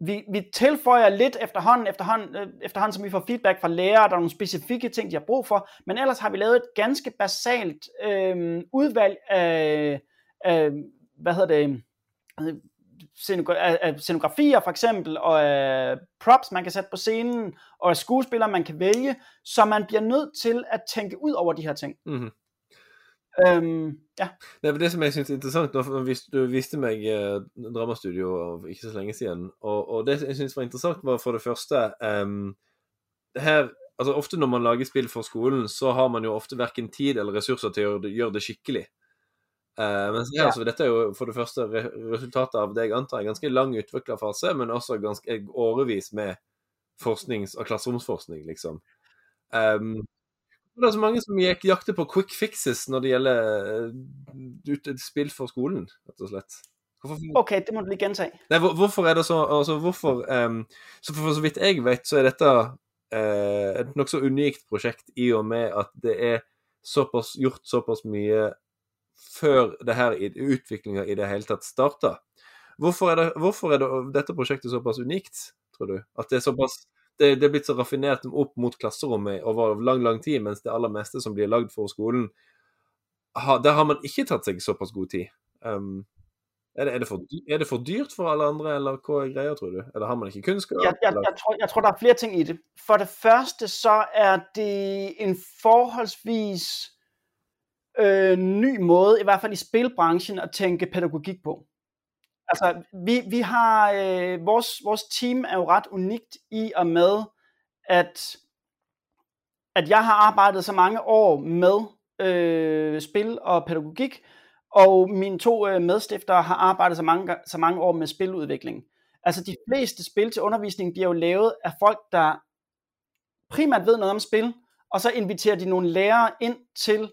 vi, vi tilføjer lidt efterhånden, efterhånden, øh, efterhånden, som vi får feedback fra lærere, der er nogle specifikke ting, de har brug for, men ellers har vi lavet et ganske basalt øh, udvalg af, af, hvad hedder det, af scenografier for eksempel, og af props, man kan sætte på scenen, og af skuespillere, man kan vælge, så man bliver nødt til at tænke ud over de her ting. Mhm. Øhm, ja. Nei, men Det som jeg synes er interessant nå, for hvis Du viste meg eh, dramastudio av ikke så lenge siden, og, og det jeg synes var interessant, var for det første um, her, altså Ofte når man lager spill for skolen, så har man jo ofte verken tid eller ressurser til å gjøre det, gjøre det skikkelig. Uh, mens her, Ja. så dette er jo for det første re resultatet av det jeg antar er en ganske lang utviklerfase, men også ganske årevis med forsknings- og klasseromsforskning, liksom. Um, det er så mange som gikk, jakter på quick fixes når det gjelder eh, spill for skolen, rett og slett. Hvorfor, Okay, det må du lige gentage. nei, hvor, hvorfor er det så altså hvorfor, ehm, så for, for så vidt jeg vet, så er dette eh, et nokså unikt prosjekt i og med at det er såpass, gjort såpass mye før det her utviklinga i det hele tatt starta. Hvorfor er, det, hvorfor er det, dette prosjektet såpass unikt, tror du? At det er såpass det, det er blitt så raffinert opp mot klasserommet over lang, lang tid, mens det aller meste som blir lagd for skolen, ha, der har man ikke tatt seg såpass god tid. Um, er, det, er, det for, er det for dyrt for alle andre, eller hva er greia, tror du? Eller har man ikke kunnskap? Jeg, jeg, jeg, tror, jeg tror, der er flere ting i det. For det første, så er det en forholdsvis øh, ny måde, i hvert fald i spilbranchen, at tænke pædagogik på. Altså, vi, vi har, øh, vores, vores team er jo ret unikt i og med, at, at jeg har arbejdet så mange år med øh, spil og pædagogik, og mine to øh, medstiftere har arbejdet så mange, så mange år med spiludvikling. Altså de fleste spil til undervisning bliver jo lavet af folk, der primært ved noget om spil, og så inviterer de nogle lærere ind til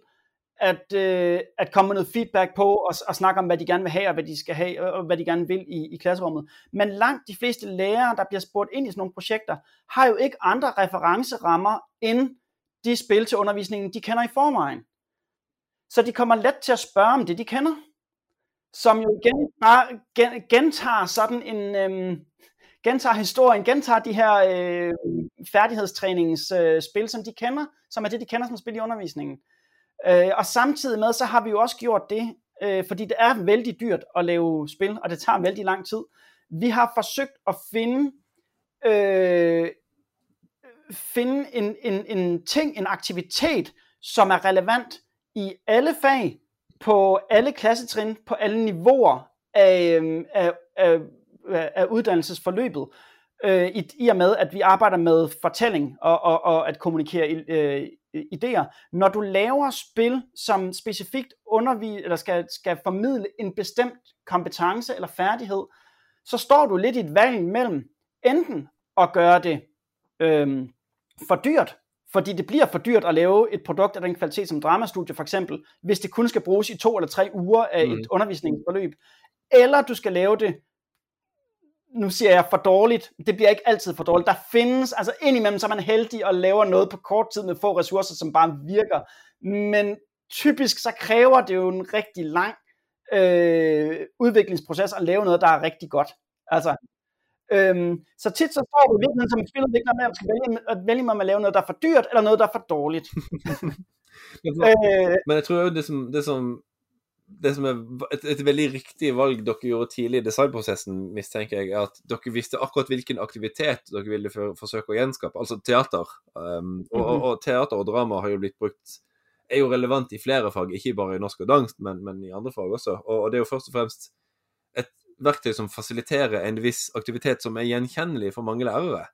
at, øh, at komme med noget feedback på og, og snakke om, hvad de gerne vil have, og hvad de skal have, og, hvad de gerne vil i, i klasserummet. Men langt de fleste lærere, der bliver spurgt ind i sådan nogle projekter, har jo ikke andre referencerammer end de spil til undervisningen, de kender i forvejen. Så de kommer let til at spørge om det, de kender. Som jo igen bare gen, gentager sådan en... Øhm, gentager historien, gentager de her øh, færdighedstræningsspil, øh, spil, som de kender, som er det, de kender som spil i undervisningen. Øh, og samtidig med, så har vi jo også gjort det, øh, fordi det er vældig dyrt at lave spil, og det tager vældig lang tid. Vi har forsøgt at finde, øh, finde en, en, en ting, en aktivitet, som er relevant i alle fag, på alle klassetrin, på alle niveauer af, øhm, af, af, af uddannelsesforløbet, øh, i, i og med, at vi arbejder med fortælling og, og, og at kommunikere øh, idéer. Når du laver spil, som specifikt undervis, eller skal, skal formidle en bestemt kompetence eller færdighed, så står du lidt i et valg mellem enten at gøre det øh, for dyrt, fordi det bliver for dyrt at lave et produkt af den kvalitet som dramastudie for eksempel, hvis det kun skal bruges i to eller tre uger af Mm. et undervisningsforløb, eller du skal lave det nu siger jeg for dårligt, det bliver ikke altid for dårligt. Der findes, altså indimellem så er man heldig og laver noget på kort tid med få ressourcer, som bare virker. Men typisk så kræver det jo en rigtig lang øh, udviklingsproces at lave noget, der er rigtig godt. Altså, øhm, så tit så står du i virkeligheden som spiludvikler med, at man skal vælge, at vælge om at lave noget, der er for dyrt, eller noget, der er for dårligt. øh, Men jeg tror jo det som, det som det som er et, et veldig riktig valg dere gjorde tidlig i designprosessen, mistenker jeg, er at dere visste akkurat hvilken aktivitet dere ville for, forsøke å gjenskape, altså teater. Um, og, og, og teater og drama har jo blitt brukt er jo relevant i flere fag, ikke bare i norsk og dansk, men, men i andre fag også. Og, og det er jo først og fremst et verktøy som fasiliterer en viss aktivitet som er gjenkjennelig for mange lærere.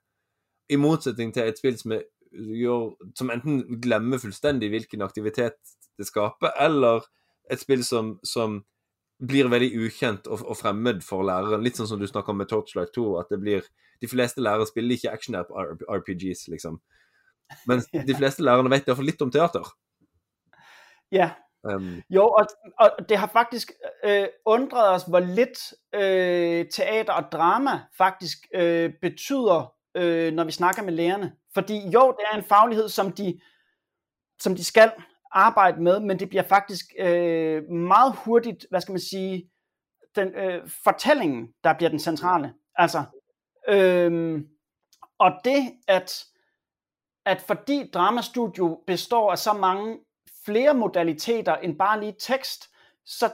I motsetning til et spill som, er, gjør, som enten glemmer fullstendig hvilken aktivitet det skaper, eller et spill som, som blir veldig ukjent og, og, fremmed for læreren. Litt sånn som du snakker om med Torchlight 2, at det blir De fleste lærere spiller ikke action-RPGs, liksom. Men de fleste lærerne vet iallfall litt om teater. Ja. Um, jo, og, og det har faktisk øh, undret os, hvor lidt øh, teater og drama faktisk øh, betyder, øh, når vi snakker med lærerne. Fordi jo, det er en faglighed, som de, som de skal arbejde med, men det bliver faktisk øh, meget hurtigt, hvad skal man sige, den øh, fortællingen, der bliver den centrale. Altså, øh, og det, at, at fordi dramastudio består af så mange flere modaliteter end bare lige tekst, så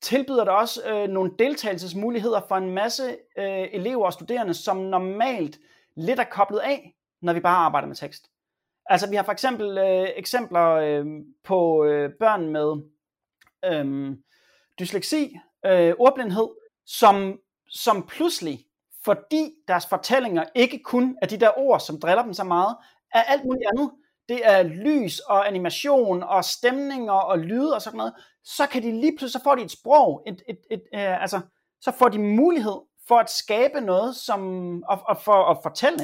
tilbyder det også øh, nogle deltagelsesmuligheder for en masse øh, elever og studerende, som normalt lidt er koblet af, når vi bare arbejder med tekst. Altså vi har for eksempel øh, eksempler øh, på øh, børn med øh, dysleksi, øh, ordblindhed, som, som pludselig, fordi deres fortællinger ikke kun er de der ord, som driller dem så meget, er alt muligt andet. Det er lys og animation og stemninger og lyde og sådan noget. Så kan de lige pludselig, så får de et sprog, et, et, et, øh, altså, så får de mulighed for at skabe noget, som, og, og for at fortælle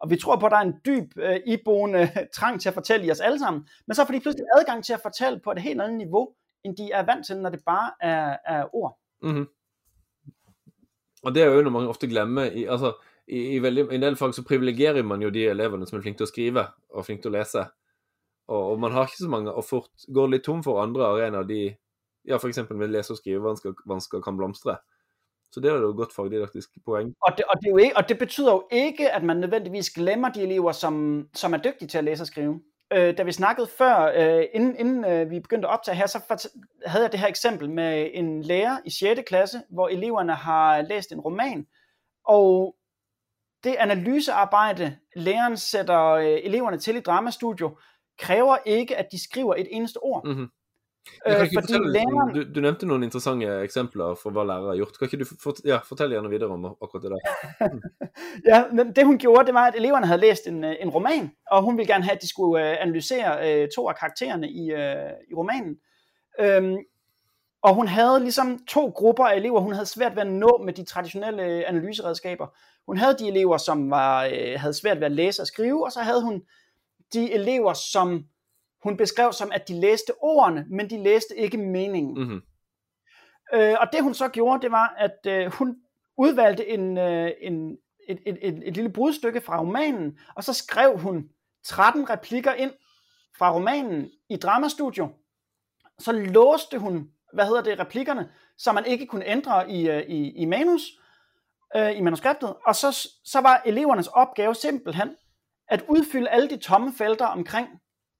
og vi tror på, at der er en dyb øh, iboende trang til at fortælle i os alle sammen. Men så får de pludselig adgang til at fortælle på et helt andet niveau, end de er vant til, når det bare er, er ord. Mm-hmm. Og det er jo noget, man ofte glemmer. I, altså, i, i, veldig, I en del fag så privilegerer man jo de eleverne som er flinke til å skrive og flinke til å lese. Og, og man har ikke så mange, og fort går litt tom for andre arenaer de ja, f.eks. med lese- og skrivevansker kan blomstre. Så det er jo et godt fagdidaktisk poeng. Og det, og, det jo ikke, og det betyder jo ikke, at man nødvendigvis glemmer de elever, som, som er dygtige til at læse og skrive. Øh, da vi snakkede før, øh, inden, inden øh, vi begyndte at optage her, så havde jeg det her eksempel med en lærer i 6. klasse, hvor eleverne har læst en roman, og det analysearbejde, læreren sætter øh, eleverne til i dramastudio, kræver ikke, at de skriver et eneste ord. Mm-hmm. Kan ikke fortelle, læreren... du, du nevnte noen interessante eksempler for hva lærere har gjort. Kan ikke du fort, ja, fortælle gjerne videre om akkurat det der? ja, men det hun gjorde, det var, at eleverne havde læst en, en roman, og hun ville gerne have, at de skulle uh, analysere uh, to af karaktererne i, uh, i romanen. Um, og hun havde ligesom to grupper af elever, hun havde svært ved at nå med de traditionelle analyseredskaber. Hun havde de elever, som var, uh, havde svært ved at læse og skrive, og så havde hun de elever, som hun beskrev som, at de læste ordene, men de læste ikke meningen. Mm-hmm. Øh, og det hun så gjorde, det var, at øh, hun udvalgte en, øh, en, et, et, et, et lille brudstykke fra romanen, og så skrev hun 13 replikker ind fra romanen i dramastudio. Så låste hun, hvad hedder det, replikkerne, så man ikke kunne ændre i, øh, i, i manus, øh, i manuskriptet. Og så, så var elevernes opgave simpelthen at udfylde alle de tomme felter omkring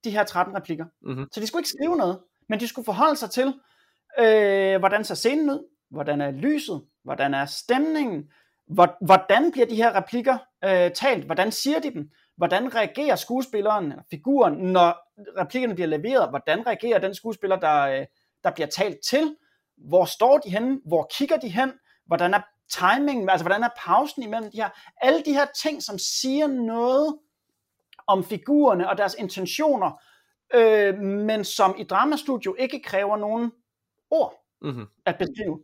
de her 13 replikker. Mm-hmm. Så de skulle ikke skrive noget, men de skulle forholde sig til, øh, hvordan ser scenen ud, hvordan er lyset, hvordan er stemningen, hvordan bliver de her replikker øh, talt, hvordan siger de dem, hvordan reagerer skuespilleren eller figuren, når replikkerne bliver leveret, hvordan reagerer den skuespiller, der, øh, der bliver talt til, hvor står de henne, hvor kigger de hen, hvordan er timingen, altså hvordan er pausen imellem de her, alle de her ting, som siger noget om figurerne og deres intentioner, øh, men som i dramastudio ikke kræver nogen ord mm-hmm. at beskrive.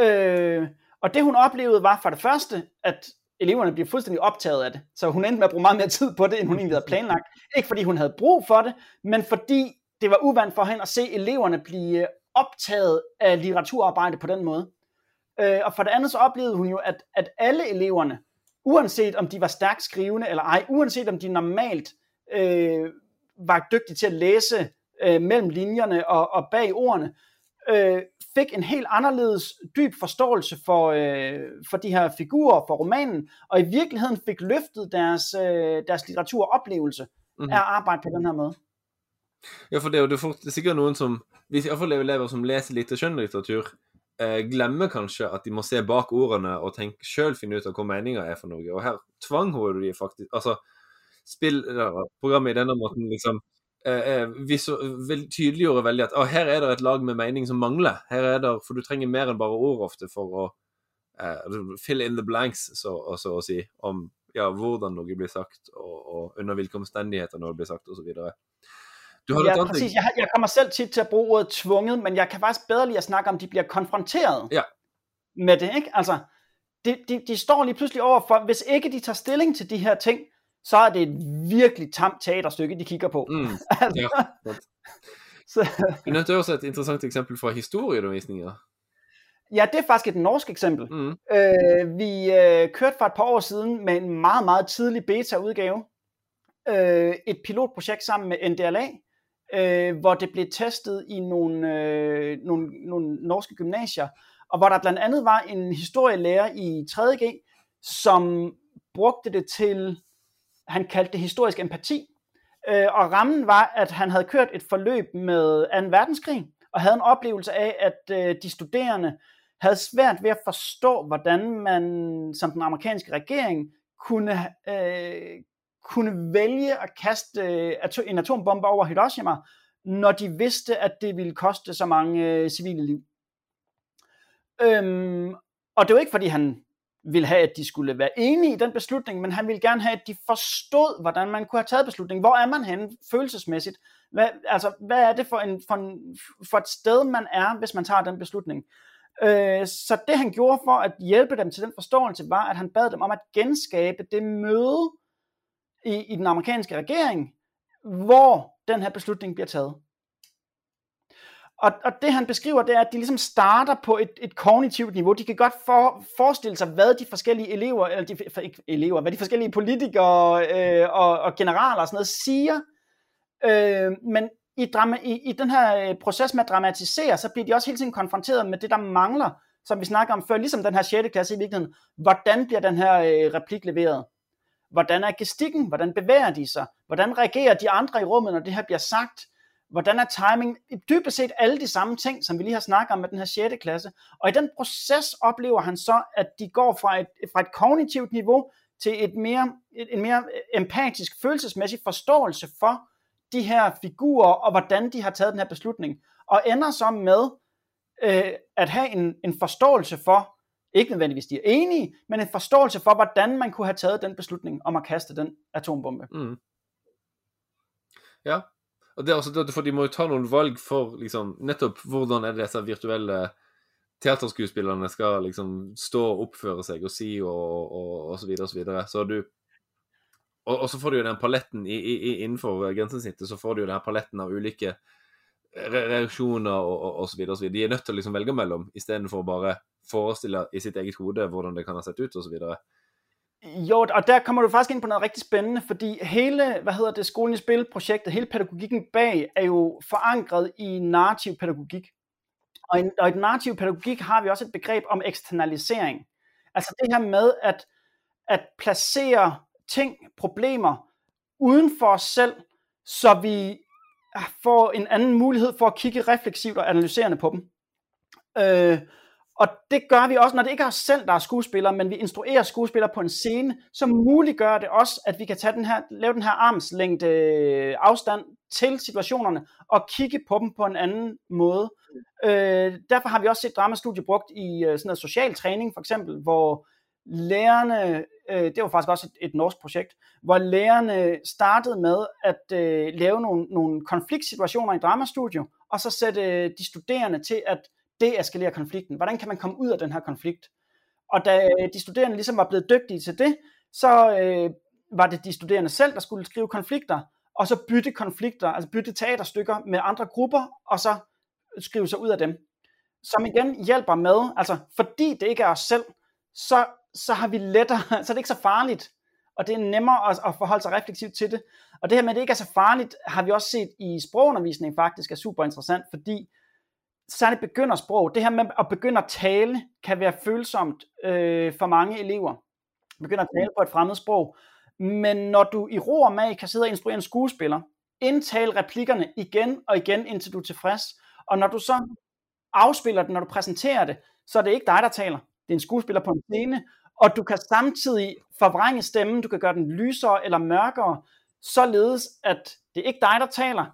Øh, og det hun oplevede var for det første, at eleverne blev fuldstændig optaget af det. Så hun endte med at bruge meget mere tid på det, end hun egentlig havde planlagt. Ikke fordi hun havde brug for det, men fordi det var uvandt for hende at se eleverne blive optaget af litteraturarbejde på den måde. Øh, og for det andet så oplevede hun jo, at, at alle eleverne uanset om de var stærkt skrivende eller ej, uanset om de normalt øh, var dygtige til at læse øh, mellem linjerne og, og bag ordene, øh, fik en helt anderledes dyb forståelse for, øh, for de her figurer, for romanen, og i virkeligheden fik løftet deres, øh, deres litteraturoplevelse mm-hmm. af at arbejde på den her måde. Ja, for det er jo det er sikkert noen som, hvis iallfall elever som leser litt skjønnlitteratur, eh, glemmer kanskje at de må se bak ordene og tenke sjøl finne ut av hva meninga er for noe. Og her tvang hun de faktisk Altså, spill programmet i denne måten liksom eh, eh visu, tydeliggjorde veldig at ah, her er det et lag med mening som mangler. Her er det, For du trenger mer enn bare ord ofte for å eh, fill in the blanks, så, så å si, om ja, hvordan noe blir sagt, og, og under hvilke omstendigheter noe blir sagt, osv. Du har Ja, et annet præcis. Jeg, jeg kommer selv tit til at bruge ordet tvunget, men jeg kan faktisk bedre lide at snakke om, at de bliver konfronteret Ja. med det. Ikke? Altså, de, de, de står lige pludselig over for, hvis ikke de tager stilling til de her ting, så er det et virkelig tamt teaterstykke, de kigger på. Mm, Altså, ja, så, Du nevnte også et interessant eksempel fra historieundervisninga. ja, det er faktisk et norsk eksempel. Mm. Øh, vi øh, kørte for et par år siden med en meget, meget tidlig beta-udgave. Øh, et pilotprojekt sammen med NDLA, øh, hvor det blev testet i nogle, øh, nogle, nogle norske gymnasier, og hvor der blandt andet var en historielærer i 3.G, som brugte det til, han kaldte det historisk empati, øh, og rammen var, at han havde kørt et forløb med 2. verdenskrig, og havde en oplevelse af, at øh, de studerende havde svært ved at forstå, hvordan man som den amerikanske regering kunne, øh, kunne vælge at kaste øh, en atombombe over Hiroshima, når de vidste, at det ville koste så mange øh, civile liv. Øhm, og det var ikke, fordi han ville have, at de skulle være enige i den beslutning, men han ville gerne have, at de forstod, hvordan man kunne have taget beslutningen. Hvor er man henne følelsesmæssigt? Hvad, altså, hvad er det for, en, for, en, for et sted, man er, hvis man tager den beslutning? Øh, så det han gjorde for at hjælpe dem til den forståelse, var, at han bad dem om at genskabe det møde i, i den amerikanske regering, hvor den her beslutning bliver taget. Og, og det han beskriver, det er, at de ligesom starter på et, et kognitivt niveau. De kan godt for, forestille sig, hvad de forskellige elever, eller de, for, ikke elever, hvad de forskellige politikere øh, og, og generaler og sådan noget siger. Øh, men i, drama, i, i den her øh, proces med at dramatisere, så bliver de også hele tiden konfronteret med det, der mangler, som vi snakker om før, ligesom den her 6. klasse i virkeligheden. Hvordan bliver den her øh, replik leveret? Hvordan er gestikken? Hvordan bevæger de sig? Hvordan reagerer de andre i rummet, når det her bliver sagt? Hvordan er timing? Dybest set alle de samme ting, som vi lige har snakket om med den her 6. klasse. Og i den proces oplever han så, at de går fra et, fra et kognitivt niveau til et mere, et, en mere empatisk, følelsesmæssig forståelse for de her figurer, og hvordan de har taget den her beslutning. Og ender så med øh, at have en, en forståelse for, ikke nødvendigvis de er enige, men en forståelse for, hvordan man kunne have taget den beslutning om at kaste den atombombe. Mm. Ja. Og det er også det, for de må jo ta nogle valg for liksom, nettopp hvordan er det disse virtuelle teaterskuespillerne skal liksom stå og oppføre seg og si og, og, og så videre og så videre. Så du og, og så får du jo den paletten i, i, i, innenfor grensesnittet, så får du jo den her paletten av ulike reaktioner reaksjoner og, og, og så videre og så videre. De er nødt til å liksom velge mellom, istedenfor å bare forestiller i sitt eget hode hvordan det kan ha sett ut, og så videre. Jo, og der kommer du faktisk ind på noget rigtig spændende, fordi hele, hvad hedder det, skolen i spil-projektet, hele pædagogikken bag, er jo forankret i narrativ pædagogik. Og i, og i narrativ pædagogik har vi også et begreb om eksternalisering. Altså det her med at, at placere ting, problemer uden for os selv, så vi får en anden mulighed for at kigge refleksivt og analyserende på dem. Øh, og det gør vi også, når det ikke er os selv, der er skuespillere, men vi instruerer skuespillere på en scene, så muliggør det også, at vi kan tage den her, lave den her armslængde øh, afstand til situationerne og kigge på dem på en anden måde. Øh, derfor har vi også set dramastudie brugt i øh, sådan noget social træning, for eksempel, hvor lærerne, øh, det var faktisk også et, et norsk projekt, hvor lærerne startede med at øh, lave nogle, nogle konfliktsituationer i dramastudio, og så sætte de studerende til at deeskalere konflikten. Hvordan kan man komme ud af den her konflikt? Og da øh, de studerende ligesom var blevet dygtige til det, så øh, var det de studerende selv, der skulle skrive konflikter, og så bytte konflikter, altså bytte teaterstykker med andre grupper, og så skrive sig ud af dem. Som igen hjælper med, altså fordi det ikke er os selv, så, så har vi lettere, så er det ikke så farligt, og det er nemmere at, at forholde sig refleksivt til det. Og det her med, at det ikke er så farligt, har vi også set i sprogundervisning faktisk er super interessant, fordi særligt begyndersprog, det her med at begynde at tale, kan være følsomt øh, for mange elever. Begynder at tale på et fremmed sprog. Men når du i ro og mag kan sidde og instruere en skuespiller, indtale replikkerne igen og igen, indtil du er tilfreds, og når du så afspiller det, når du præsenterer det, så er det ikke dig, der taler. Det er en skuespiller på en scene, og du kan samtidig forvrænge stemmen, du kan gøre den lysere eller mørkere, således at det er ikke dig, der taler,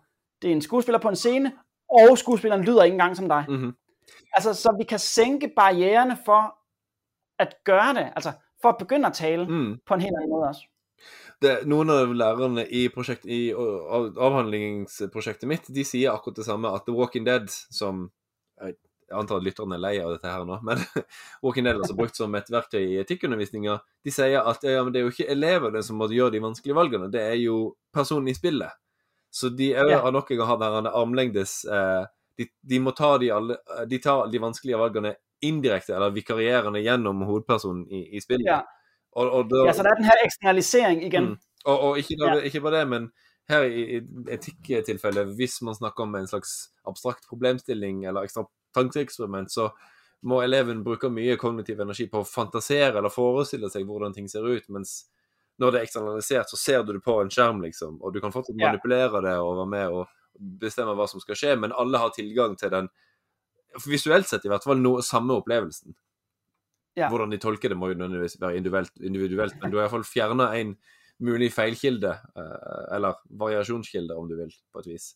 det er en skuespiller på en scene, og skuespilleren lyder ikke engang som dig. Mm -hmm. Altså, så vi kan sænke barriererne for at gøre det. Altså, for at begynde at tale Mm. på en helt anden måde også. Det, noen av lærerne i, prosjekt, i av- avhandlingsprosjektet mitt de sier akkurat det samme, at The Walking Dead, som Jeg antar at lytterne er lei av dette her nå, men Walking Dead er altså brukt som et verktøy i etikkundervisninga. De sier at ja, men det er jo ikke elevene som må gjøre de vanskelige valgene, det er jo personen i spillet. Så de er Ja. av nok en gang har denne armlengdes eh, de, de må ta de alle De tar de vanskelige valgene indirekte eller vikarierende gjennom hovedpersonen i, i spillet. Ja. Og, og da, Ja, så der er den her eksternalisering igen. Mm. Og, og ikke, bare, Ja. ikke bare det, men her i, i etikktilfellet, hvis man snakker om en slags abstrakt problemstilling eller ekstra tankeeksperiment, så må eleven bruke mye kognitiv energi på å fantasere eller forestille seg hvordan ting ser ut, mens når det er eksternalisert, så ser du det på en skjerm, liksom, og du kan fortsatt manipulere det og være med og bestemme hva som skal skje, men alle har tilgang til den visuelt sett i hvert fall no, samme opplevelsen. Ja. Hvordan de tolker det må jo nødvendigvis være individuelt, individuelt men du har iallfall fjerna en mulig feilkilde, eh, eller variasjonskilde, om du vil, på et vis.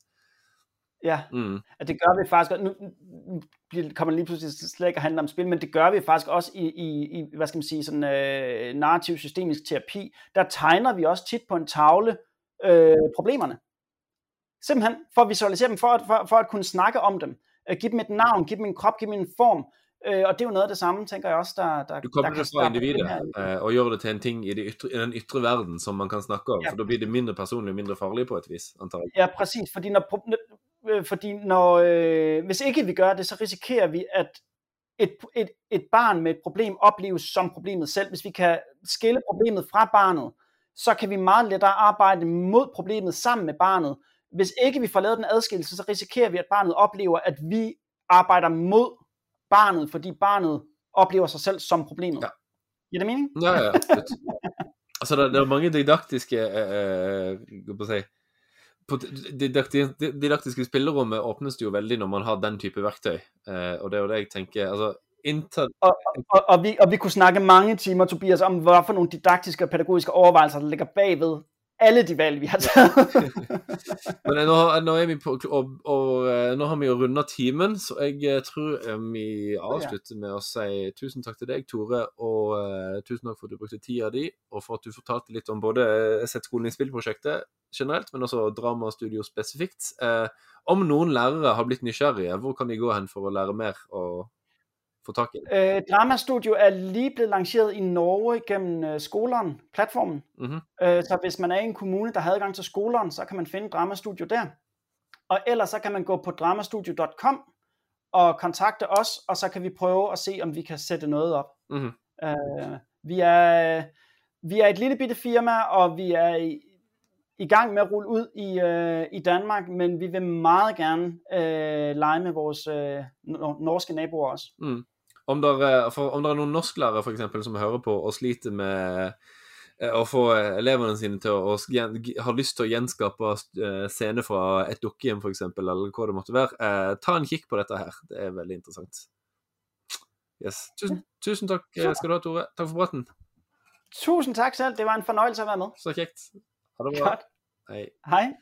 Ja, Mm. at det gør vi faktisk også. Nu bliver- kommer lige pludselig slet ikke at handle om spil, men det gør vi faktisk også i, i, i hvad skal man sige, sådan øh, narrativ systemisk terapi. Der tegner vi også tit på en tavle øh, problemerne. Simpelthen for at visualisere dem, for at, for, for at kunne snakke om dem. Øh, give dem et navn, give dem en krop, give dem en form. Øh, og det er jo noget af det samme, tænker jeg også, der, der, Du der kobler kan det fra individet her. eh, og gjør det til en ting i, det ytre, i den ytre verden som man kan snakke om. Ja. For da blir det mindre personlig og mindre farlig på et vis, antar jeg. Ja, præcis. Fordi når, øh, fordi når øh, hvis ikke vi gør det, så risikerer vi, at et, et, et barn med et problem opleves som problemet selv. Hvis vi kan skille problemet fra barnet, så kan vi meget lettere arbejde mod problemet sammen med barnet. Hvis ikke vi får lavet den adskillelse, så risikerer vi, at barnet oplever, at vi arbejder mod barnet, fordi barnet oplever sig selv som problemet. Ja. Giver det mening? Ja, ja. Altså, det, det er mange didaktiske eh, eh, det didaktiske spillerommet åpnes det jo veldig når man har den type verktøy. Eh, og det er jo det jeg tenker altså, inter... Og, og, og, vi, og vi kunne snakke mange timer, Tobias, om hvad nogle didaktiske og pædagogiske overvejelser, der ligger bagved alle de valg, vi har taget. Men nå, har- nå er vi på og, og eh, nå har vi jo runda timen, så jeg eh, tror eh, vi avslutter med å si tusen takk til deg, Tore, og uh, tusen takk for at du brukte tida di, og for at du fortalte litt om både Sett skolen i spill-prosjektet generelt, men også dramastudio spesifikt. Eh, om noen lærere har blitt nysgjerrige, hvor kan de gå hen for å lære mer og få tak i øh, Dramastudio er lige blevet lanceret i Norge gennem øh, skoleren, platformen. Mhm. Øh, så hvis man er i en kommune, der har adgang til skoleren, så kan man finde Dramastudio der. Og ellers så kan man gå på dramastudio.com og kontakte os, og så kan vi prøve at se, om vi kan sætte noget op. Mhm. Øh, vi, er, vi er et lille bitte firma, og vi er i, i gang med at rulle ud i, øh, i Danmark, men vi vil meget gerne øh, lege med vores øh, nor- norske naboer også. Mm. Om det er, for, om det er noen norsklærere for eksempel, som hører på og sliter med eh, å få eh, elevene sine til å, å ha lyst til å gjenskape eh, scener fra et dukkehjem, f.eks., eller hva det måtte være, eh, ta en kikk på dette her. Det er veldig interessant. Yes. Tusen, tusen takk eh, skal du ha, Tore. Takk for praten. Tusind tak selv, det var en fornøjelse at være med. Så kjekt. Ha det bra. Godt. Hei. Hej.